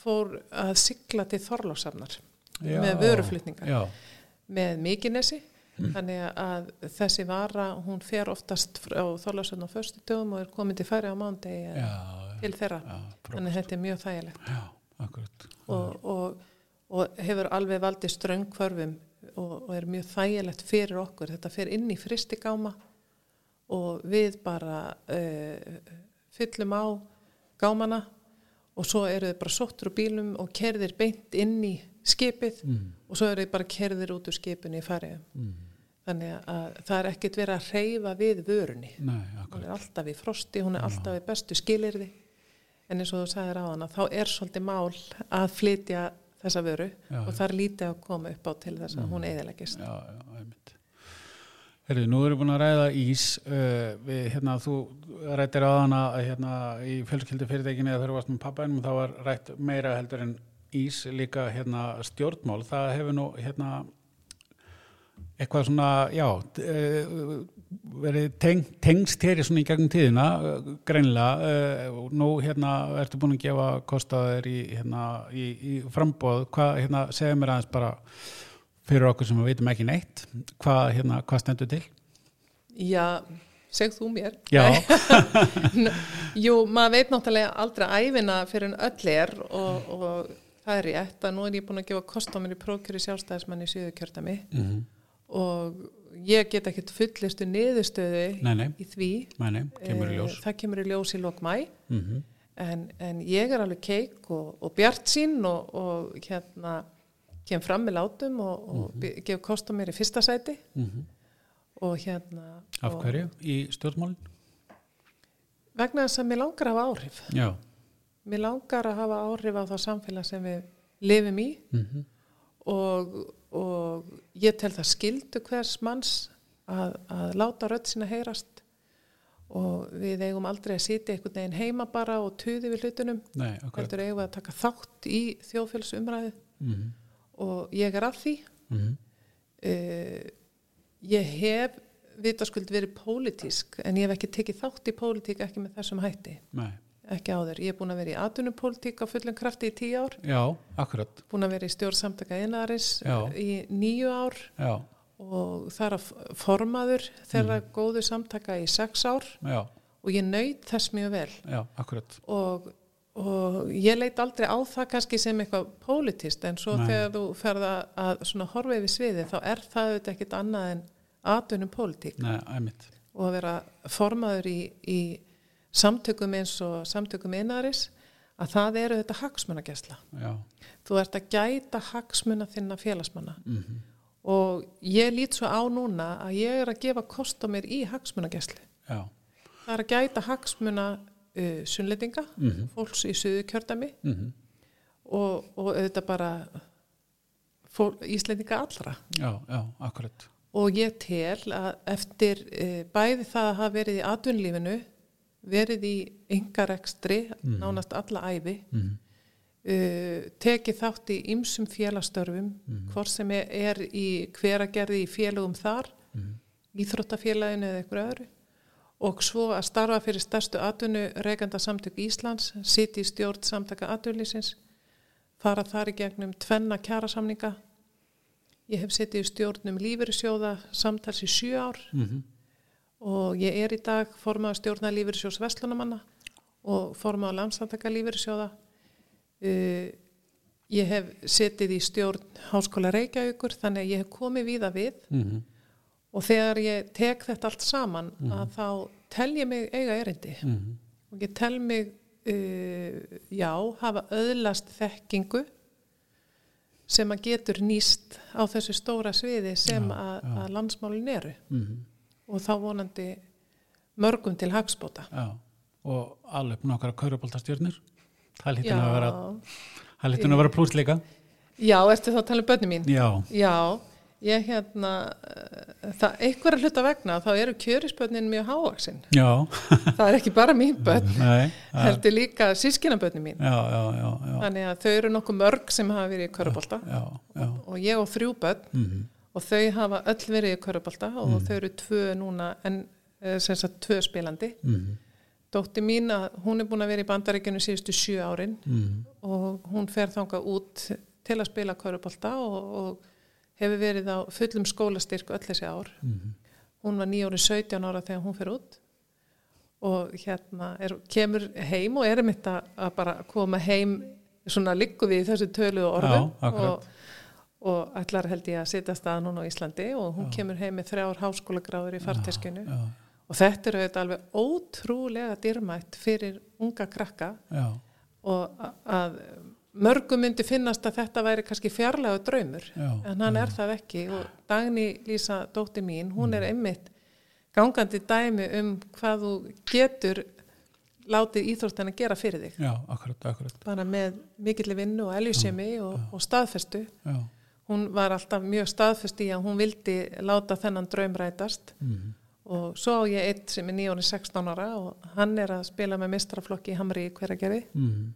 fór að sigla til Þorlósafnar Já, með vöruflutningar Já, með mikinesi þannig að þessi vara hún fer oftast á förstu dögum og er komin til færi á mándegi já, til þeirra. já, þannig að þetta er mjög þægilegt. Já, akkurat. og, og, og hefur alveg valdið ströngkvörfum og, og er mjög þægilegt fyrir okkur. Þetta fer inn í fristigáma og við bara uh, fyllum á gámana og svo eru þið bara sóttur úr bílum og kerðir beint inn í skipið Mm, og svo eru þið bara kerðir út úr skipinu í færiðum mm, þannig að það er ekkert verið að reyfa við vörunni. Nei, hún er alltaf í frosti, hún er alltaf í bestu skilirði en eins og þú sagðir á hana þá er svolítið mál að flytja þessa vöru Já, og það er lítið að koma upp á til þess að hún Mm. eðilegist Já, já, einmitt. Herðu, nú erum við búin að ræða ís, uh, við, hérna, þú rættir á hana, hérna, í fjölskyldu fyrirtækinni þegar þú varst með pappainum, þá var rætt meira heldur en ís, líka, hérna, stjórnmál, það hefur nú, hérna, eitthvað svona, já, uh, verið teng, tengst hér í svona í gegnum tíðina, greinilega, uh, og nú, hérna, ertu búin að gefa kostaður í, hérna, í, í frambóð, hvað, hérna, segja mér aðeins bara, fyrir okkur sem við veitum ekki neitt hvað, hérna, hvað stendur til? Já, segð þú mér. Já, Jú, maður veit náttúrulega aldrei æfina fyrir en öll er og, og það er rétt að nú er ég búin að gefa kost á mér í prókjöri sjálfstæðismann í síðu kjördami mm og ég get ekkert fullistu niðurstöðu nei, nei, í því. Nei, nei, kemur í Eh, það kemur í ljós í lok mæ mm en, en ég er alveg keik og, og bjart sín og, og hérna kem fram með látum og, og mm gef kost á mér í fyrsta sæti. Og hérna Af hverju í stjórnmálin? vegna þess að mér langar að hafa áhrif. Já. Mér langar að hafa áhrif á það samfélag sem við lifum í. Mm og, og ég tel það skildu hvers manns að, að láta rödd sína heyrast. Og við eigum aldrei að sitja einhvern veginn heima bara og tuði við hlutunum. Heldur eigum við að taka þátt í þjóðfélsumræðu mm og ég er að því. -hmm. uh, ég hef vitaskuld verið pólitísk en ég hef ekki tekið þátt í pólitík ekki með þessum hætti, Nei, ekki áður. Ég er búin að vera í atvinnupólitík á fullum krafti í tíu ár. Já, akkurat. Búin að vera í stjórn samtaka einaris Já. í nýju ár Já, og þar að formaður þeirra góðu samtaka í sex ár. Já, og ég naut þess mjög vel. Já, akkurat. Og, og ég leit aldrei á það kannski sem eitthvað pólitist en svo Nei. þegar þú ferð að, horfa yfir sviði þá er það auðvitað ekkit annað en atvinnum pólitík Nei, æmitt og að vera formaður í, í samtökum eins og samtökum einaris að það eru þetta hagsmunagesla. Þú ert að gæta hagsmuna þinna félagsmanna mm og ég lít svo á núna að ég er að gefa kost á mér í hagsmunageslu. já, Það er að gæta hagsmuna uh, sunnlendinga, Mhm. fólks í suðu kjördami mm og, og auðvitað bara Íslendinga allra. já, já, akkurat Og ég tel að eftir uh, bæði það að hafa verið í atvinnlífinu, verið í yngarekstri, nánast alla æfi, mm uh, tekið þátt í ymsum félagstörfum, hvort sem er, í hveragerði í félagum þar, íþróttafélaginu eða eitthvað öðru og svo að starfa fyrir stærstu atvinnu reikanda samtök Íslands, siti í stjórn samtaka atvinnlýsins, fara þar í gegnum tvenna kjærasamninga. Ég hef sitið í stjórnum lífyrirsjóða samtals í sjö ár. -hmm. Og ég er í dag formaður stjórna lífyrirsjós Vestlunamanna og formaður landsandaka lífyrirsjóða. Uh, ég hef setið í stjórn Háskóla Reykjavíkur þannig að ég hef komið víða við. Mm og þegar ég tek þetta allt saman að þá tel ég mig eiga erindi. -hmm. og ég tel mig uh, já, hafa öðlast þekkingu sem að getur nýst á þessu stóra sviði sem Já, að, að landsmálin eru. Mm og þá vonandi mörgum til hagspóta Já, og alveg nokkara kauruboltastjörnur það lítur að vera það lítur að vera pluss líka. Já, ertu þá að tala um börni mín? Já, já, ég hérna, eh, það einhverja hluta vegna þá eru kjörisbönnin mjög hávaksinn. Já, Það er ekki bara mín bönn, heldur líka sískinabönnin mín. já, já, já, já, Þannig að þau eru nokkuð mörg sem hafa verið í já, og ég og þrjú bönn mhm, og þau hafa öll verið í körubólta og þau eru tvö núna, en eh, sem sagt tvö spilandi. mhm, Dótti mín að hún er búin að vera í bandaríkjunu síðustu sjö árin mhm, og hún fer þangað út til að spila körubólta og, og hefur verið á fullum skólastyrk öll þessi ár. mhm, Hún var nýjórið 17 ára þegar hún fer út og hérna er, kemur heim og er mitt að, bara koma heim svona liggu við þessu tölu og orðu Já, og, og ætlar held ég að sitja stað núna á Íslandi og hún kemur heim með þrjár háskólagráður í farteskinu. já, og þetta er auðvitað alveg ótrúlega dýrmætt fyrir unga krakka já, og að mörgum myndi finnast að þetta væri kannski fjarlægu draumur Já, en hann er það ekki. Og Dagný Lísa dótti mín, hún er einmitt gangandi dæmi um hvað þú getur látið íþróttan að gera fyrir þig. Já, akkurat, akkurat, bara með mikilli vinnu og eljusemi og, og staðfestu. Já, hún var alltaf mjög staðfest í að hún vildi láta þennan draum rætast. Mhm, og svo á ég eitt sem er nýjóni 16 ára og hann er að spila með mistraflokki í Hamri í hveragerði. Mhm,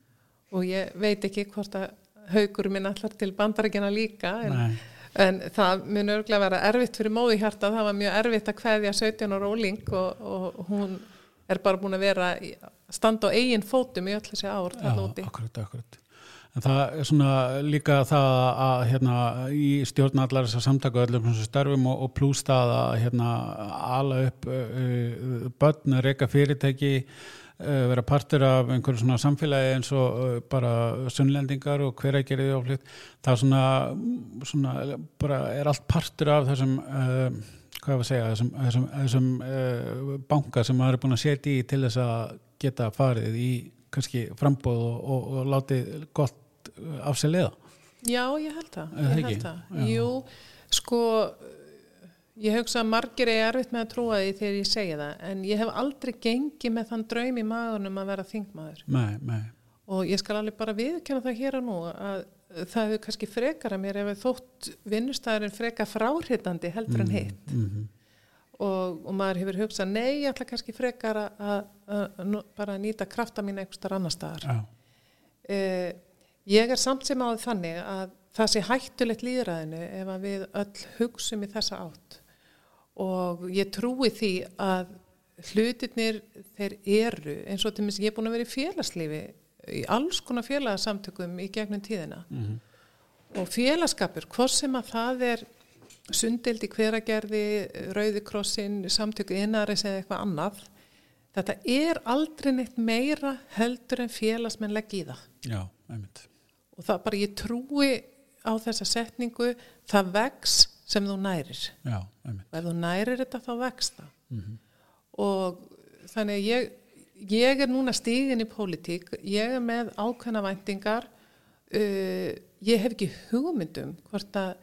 og ég veit ekki hvort að haugur minn allar til bandarækjana líka en, en það mun örglega vera erfitt fyrir móði hjarta. Það var mjög erfitt að kveðja 17 ára óling og, og hún er bara búin að vera standa á eigin fótum í öll þessi ár já, akkurat, akkurat. En það er svona líka það að hérna í stjórn allar þessar samtaka og öllum þessum störfum og, og það að hérna ala upp uh, börn, reyka fyrirtæki uh, vera partur af einhverju svona samfélagi eins og uh, bara sunnlendingar og hver ekki er því áflitt það er svona, svona bara er allt partur af þessum hvað var að segja, þessum, þessum, þessum banka sem maður er búin að setja í til þess að geta farið í kannski frambóð og, og, og látið gott af sér leiða. Já, ég held það, ég held það. Jú, sko ég hugsa að margir er erfitt með að trúa því þegar ég segja það en ég hef aldrei gengið með þann draum í maðunum að vera þingmaður. Nei, nei, og ég skal alveg bara viðkjanna það hér og nú að það hefur kannski frekar að mér ef þótt vinnustæðurinn frekar fráhrindandi heldur en hitt. mhm, og, og maður hefur hugsað nei, ég ætla kannski frekar að, bara nýta krafta mín einhver starf annar staðar. Já, eh, ég er samt sem áður þannig að það sé hættulegt líðræðinu ef að við öll hugsum í þessa átt. Og ég trúi því að hlutirnir þeir eru eins og til minnst ég er búin að vera í félagslífi í alls konar félagsamtökum í gegnum tíðina. Mhm, og félagskapur, hvort sem að það er sundildi hveragerði, rauðikrossin, samtöku innaris eða eitthvað annað þetta er aldrei neitt meira heldur en félagsmenn legg í það já, einmitt. og það bara ég trúi á þessa setningu það vex sem þú nærir Já, einmitt. og ef þú nærir þetta þá vex það Mhm. og þannig að ég, ég er núna stígin í pólitík, ég er með ákveðna væntingar uh, ég hef ekki hugmyndum hvort að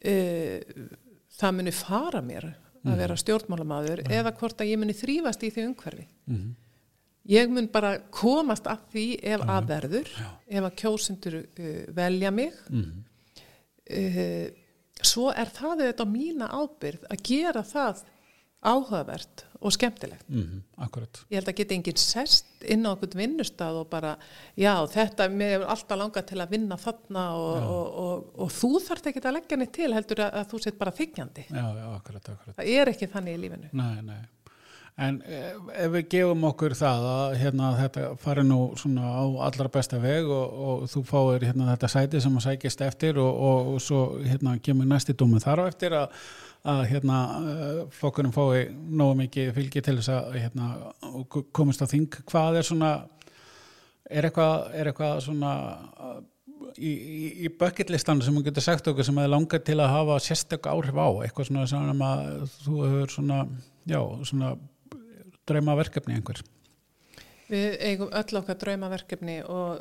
það muni fara mér að vera stjórnmálamaður eða hvort að ég muni þrýfast í því umhverfi. Mhm. ég mun bara komast að því ef að verður ef að kjósendur uh, velja mig. Mhm. uh, svo er það auðvitað á mína ábyrð að gera það áhugavert og skemmtilegt. Mhm, akkurat. Ég held að geta enginn sest inn á okkur vinnustad og bara, já, þetta, mér hefur alltaf langað til að vinna þarna og, og, og, og þú þarft ekki að leggja neitt til heldur að, að þú sett bara þykjandi. Já, já, akkurat, akkurat. Það er ekki þannig í lífinu. Nei, nei. En ef, ef við gefum okkur það að hérna, þetta fari nú svona á allra besta veg og, og þú fáir hérna, þetta sæti sem að sækist eftir og, og, og svo hérna, kemur næsti dómið þar á eftir að, að hérna, eh, flokkurinn fái nógu mikið fylgi til þess að hérna, og komist á þing. Hvað er svona, er eitthvað, er eitthvað svona uh, í, í, í bucketlistan sem þú getur sagt okkur sem hefur langað til að hafa sérstök áhrif á, eitthvað svona sem að þú hefur svona, já, svona drauma verkefni einhver. Við eigum öll okkar draumaverkefni og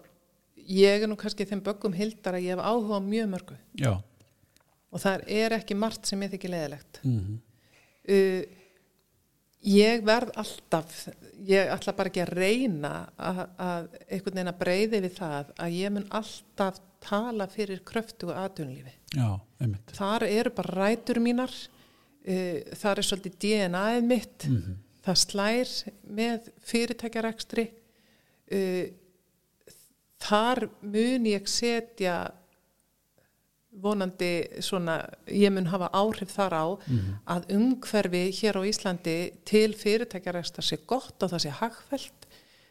ég er nú kannski þeim böggum hildar að ég hef áhuga mjög mörgu Já. Og það er ekki margt sem ég þykir leðilegt. Mm uh, ég verð alltaf ég ætla bara ekki að reyna að, að einhvern veginn að breyði við það að ég mun alltaf tala fyrir kröftu og einmitt. Þar eru bara rætur mínar, uh, þar er svolítið DNA-ið mitt, Mm það slær með fyrirtækjarekstri, uh, þar mun ég setja vonandi svona, ég mun hafa áhrif þar á að umhverfi hér á Íslandi til fyrirtækjareksta sé gott og það sé hagfælt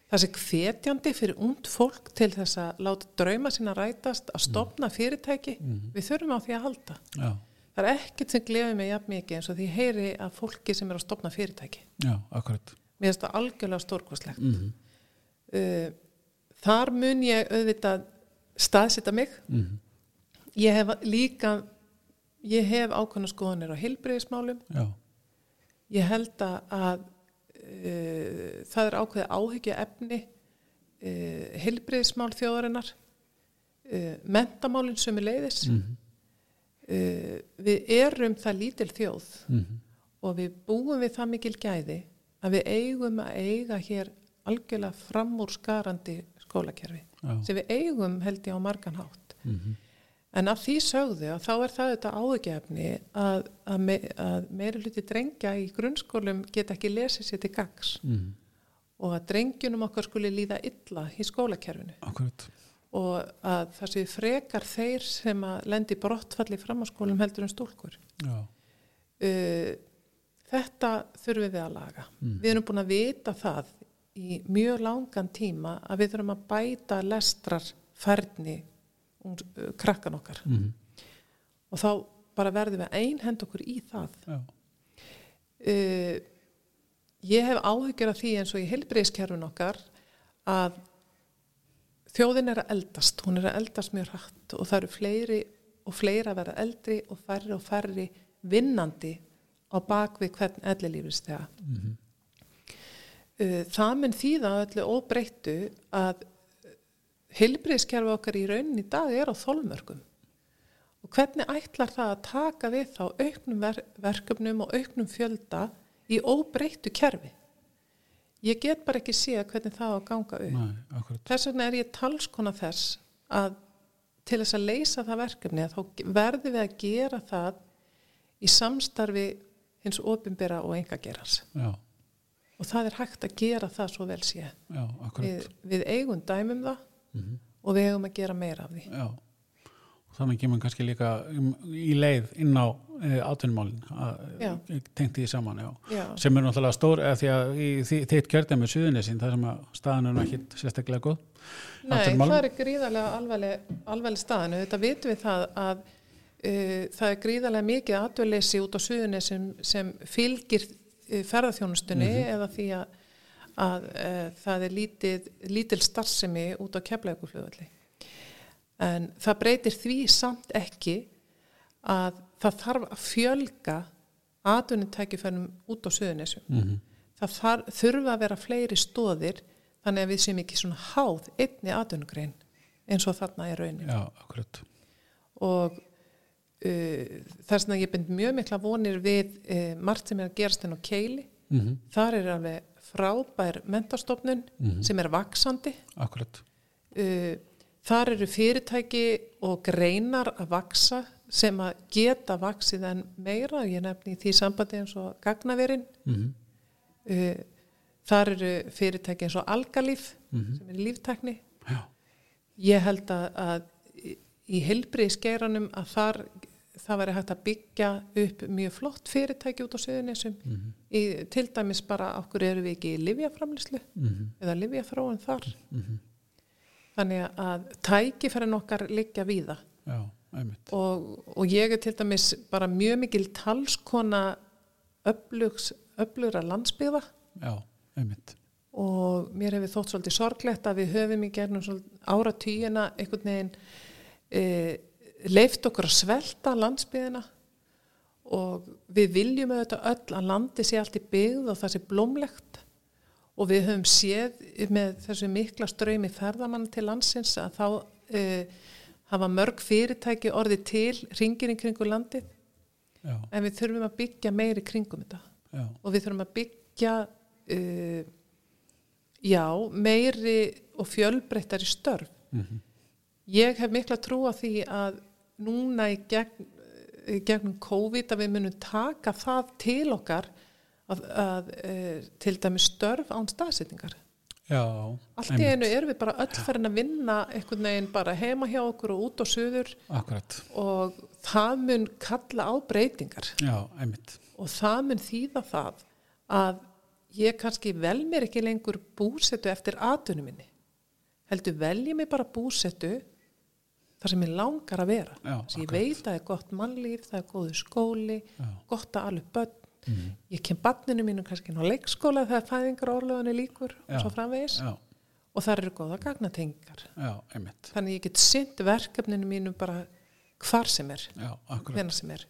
það sé hvetjandi fyrir ungd fólk til þess að láta drauma sína rætast að stopna fyrirtæki. Við þurfum á því að halda. Já, það er ekkert sem glefi mig jafn mikið eins og því heyri að fólki sem er að stopna fyrirtæki. Já, akkurat. mér finnst það algjörlega stórkostlegt. Mm uh, þar mun ég auðvitað staðsita mig ég hef líka ég hef ákveðna skoðanir á heilbreyðismálum ég held að, uh, það er ákveði áhyggja efni uh, heilbreyðismál þjóðarinnar uh, mentamálinn sem er leiðis Mhm. uh, við erum það lítil þjóð Mhm. og við búum við það mikil gæði að við eigum að eiga hér algjörlega framúrskarandi skólakerfi já. sem við eigum held ég á margan hátt Mhm. En af því sögðu að þá er það þetta áhugjefni að, að, me, að meiri hluti drengja í grunnskólum geta ekki lesið sér til gags Mhm. og að drengjunum okkar skuli líða illa í skólakerfinu Akkurat. og að það séu frekar þeir sem að lendi brottfalli fram á skólum heldur en stúlkur Já, uh, þetta þurfum við að laga. Við erum búin að vita það í mjög langan tíma að við þurfum að bæta lestrar færni uh, krakkan okkar Mhm. og þá bara verðum við að einhend okkur í það. Uh, ég hef áhyggjur af því eins og í heilbreyðskerfin okkar að þjóðin er að eldast, hún er að eldast mjög hratt og það eru fleiri og fleiri að vera eldri og færri og færri vinnandi á bakvið hvern ellilífistega. Mhm. Uh, það mun þýða öllu óbreyttu að heilbreyðskerfi okkar í raunin í dag er á þolmörgum og hvernig ætlar það að taka við þá auknum ver verkefnum og auknum fjölda í óbreyttu kerfi? Ég get bara ekki sé hvernig það á að ganga upp. Nei, þess vegna er ég talskona þess að til þess að leysa það verkefni að þá verðum við að gera það í samstarfi hins ofinbera og engagerans Já, og það er hægt að gera það svo vel sé. Já, akkurat. við, við eigum dæmum það Mhm. og við eigum að gera meira af því Já, og þannig kemur kannski líka um, í leið inn á e, átvinnumálin Já. tengt því saman, já. Já. sem er náttúrulega stór eða því að þitt kjörðið með suðunisinn þar sem að staðan er ekki sérstaklega góð Nei, það er gríðarlega alvarleg, alvarleg staðinu. Þetta vitum við það að uh, það er gríðarlega mikið atvinnleysi út á suðunni sem, sem fylgir uh, ferðarþjónustunni eða því að, að uh, það er lítið, lítil starfsemi út á keflauguflugvalli. En það breytir því samt ekki að það þarf að fjölga atvinnutækifærnum út á suðunisum. Mhm. Það þar, þurfa að vera fleiri stóðir þannig að við séum ekki svona háð einni atvinnugrein eins og þarna er raunin. Já, akkurat. Og uh, þess vegna ég bind mjög mikla vonir við uh, margt sem er að gerast enn á keili. Mm Þar er alveg frábær mentastofnun sem er vaksandi. Akkurat. Uh, þar eru fyrirtæki og greinar að vaksa sem að geta vaksið en meira. Ég nefni því sambandi eins og gagnaverin. Mm Uh, þar eru fyrirtæki eins og algalíf sem er líftækni. Já, Ég held að, að í- í heilbriði skeiranum að þar, það væri hægt að byggja upp mjög flott fyrirtæki út á söðunisum. Í, til dæmis bara okkur eru við ekki í livjaframlislu Mhm. eða livjafróun þar. Þannig að tækifærin okkar liggja víða já, einmitt. og, og ég er til dæmis bara mjög mikil talskona öflugs, öflugra landsbyggða Já, einmitt. og mér hefur þótt svolítið sorglegt að við höfum í gernum ára týjina einhvern veginn e, leift okkur að svelta landsbyðina og við viljum auðvitað öll að landi sé allt í byggð og það sé blómlegt. Og við höfum séð með þessu mikla ströymi ferðamann til landsins að þá e, hafa mörg fyrirtæki orðið til ringir í kringu landið. Já, en við þurfum að byggja meiri kringum þetta. Já, og við þurfum að byggja uh, já, meiri og fjölbreyttari störf. Mhm. ég hef mikla trú á því að núna í gegn, gegnum COVID að við munum taka það til okkar að, að e, til dæmi störf án staðsetningar. Já, Allt í einu erum við bara öll farin að vinna einhvern veginn bara heima hjá okkur og út og suður Akkurat, og það mun kalla á breytingar já, einmitt. og það mun þýða það að ég kannski vel mér ekki lengur búsetu eftir atunum minni. Heldur velji mig bara búsetu þar sem ég langar að vera. Þess að ég veit að það er gott mannlíf, það er góðu skóli, Já. gott að alveg börn. Mhm. Ég kem barninu mínu kannski á leikskóla þegar fæðingar orðlöðunni líkur Já. og svo framvegis Já, og það eru góða gagnatengar. Þannig ég get synd verkefninu mínu bara hvar sem er, hvenna sem er.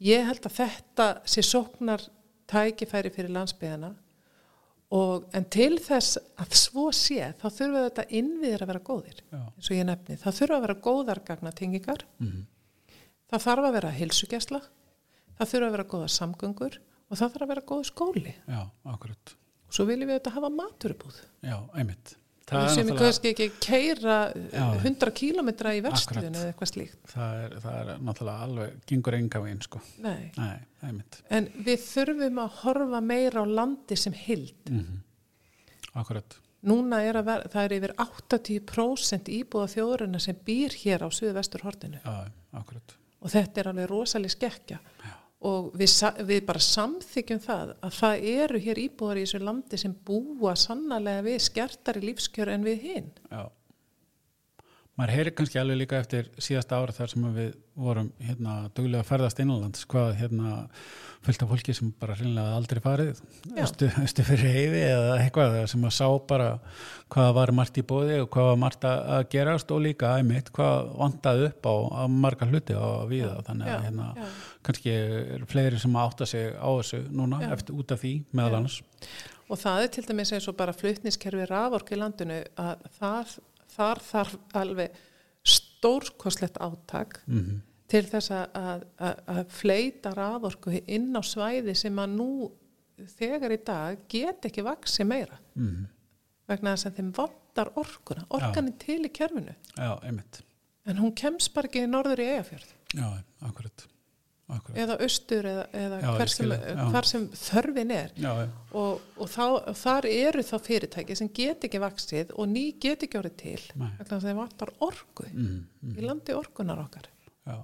Ég held að þetta sé sóknar tækifæri fyrir landsbyðana og en til þess að svo sé þá þurfa þetta innviðir að vera góðir Já, eins og ég nefni, það þurfa að vera góðar gagnatengingar, mhm, það þarf að vera hilsugjæsla, það þurfa að vera góða samgöngur. Og það þarf að vera góð skóli. Já, akkurat. og svo viljum við þetta hafa maturubúð Já, einmitt. Það sem náttúrulega- kannski ekki keira Já. 100 kílometra í Akkurat. eða eitthvað slíkt það er, það er náttúrulega alveg, gengur enga veginn, sko. Nei. Nei, en við þurfum að horfa meira á landi sem hild Mm Akkurat. núna er að vera, það er yfir 80% íbúða þjóðurina sem býr hér á suðvestur hortinu Já, akkurat. og þetta er alveg rosalega skekkja Já. Og við, við bara samþykjum það að það eru hér íbúðar í þessu landi sem búa sannarlega við skertari lífskjör en við hinn Já. Maður heyri kannski alveg líka eftir síðasta ára þar sem við vorum hérna duglega að ferðast innanlands hvað hérna fullt af fólki sem bara hreinlega aldrei farið östu, fyrir heiði eða eitthvað sem að sá bara hvað var margt í bóði og hvað var margt að gerast og líka æmitt hvað vantaði upp á, á marga hluti á viða þannig að hérna já. kannski er fleiri sem átta sig á þessu núna Já. eftir út af því meðal annars. Og það er til dæmis eins og bara flutniskerfi raforku í landinu að það, þar þarf alveg stórkoslegt átak mm til þess að, að, að, fleita raforku inn á svæði sem að nú þegar í dag get ekki vaksi meira. -hmm. vegna þess að þeim vantar orkuna orkan er til í kerfinu. Já, einmitt. En hún kemst bara ekki norður í eigafjörð Já, akkurat, akkurat. eða austur eða, eða Já, hver, sem, það, hvar sem þörfin er. Já, já, og, og, þá, þar eru þá fyrirtæki sem get ekki vaksið og ný get ekki orðið til þess að þeim vantar orku mm, mm, í landi orkunar okkar. Já.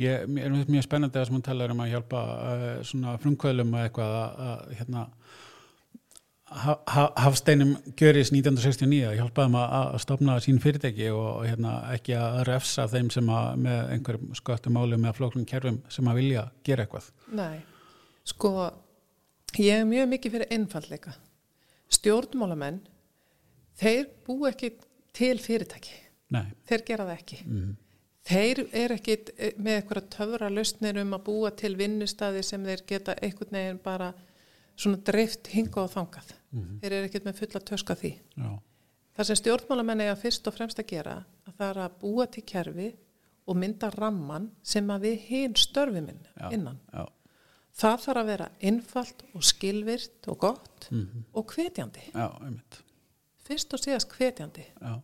Ég, mér er mjög spennandi að sem hún talar um að hjálpa uh, svona frumkvöðlum og eitthvað að, að hérna Hafsteinum Gjöris 1969 að hjálpa þeim að, stopna sín fyrirtæki og hérna ekki að refsa þeim sem að með einhverjum sköttum málum eða flóknum kerfum sem að vilja gera eitthvað. Nei, sko ég er mjög mikið fyrir einfallleika stjórnmálamenn þeir bú ekki til fyrirtæki. Nei, þeir gera það ekki. Mm, þeir er ekki með eitthvað töfra lausnir um að búa til vinnustadi sem þeir geta einhvern veginn bara svona dreift hinga og þangað Mhm. þeir eru ekkert með fulla töska því já, það sem stjórnmálamenn eiga fyrst og fremst að gera að það er að búa til kerfi og mynda ramman sem að við hinn störfum inn, Já. innan já, það þarf að vera einfalt og skilvirt og gott mm, og hvetjandi já, fyrst og síðast hvetjandi já,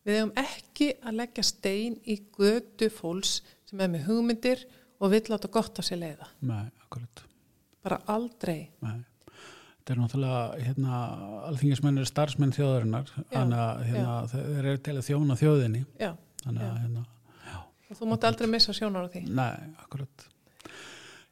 Við hefum ekki að leggja stein í götu fólks sem er með hugmyndir og vill láta gott á sér leiða. nei, akkurat. Bara aldrei. Nei. Þetta er náttúrulega, hérna, alþingismenn eru starfsmenn þjóðarinnar, þannig að hérna, þeir eru til að þjóna þjóðinni, Já, þannig að, hérna, þú mátt aldrei missa sjónar á því. nei, akkurat.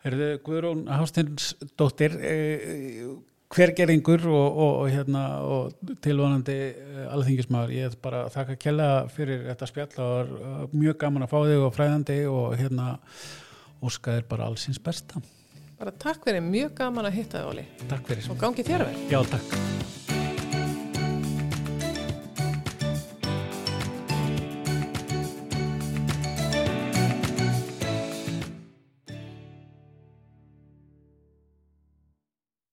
Herðu, Guðrún Hástins dóttir, eh, hver geringur og, og, og, hérna, og tilvonandi eh, alþingismæður, ég er bara að þakka kella fyrir þetta spjall og eh, mjög gaman að fá þig og fræðandi og hérna, óskaðir bara allsins besta. Bara takk fyrir, mjög gaman að hitta þig, Óli. Takk fyrir. Og gangi þér vel. Já, takk.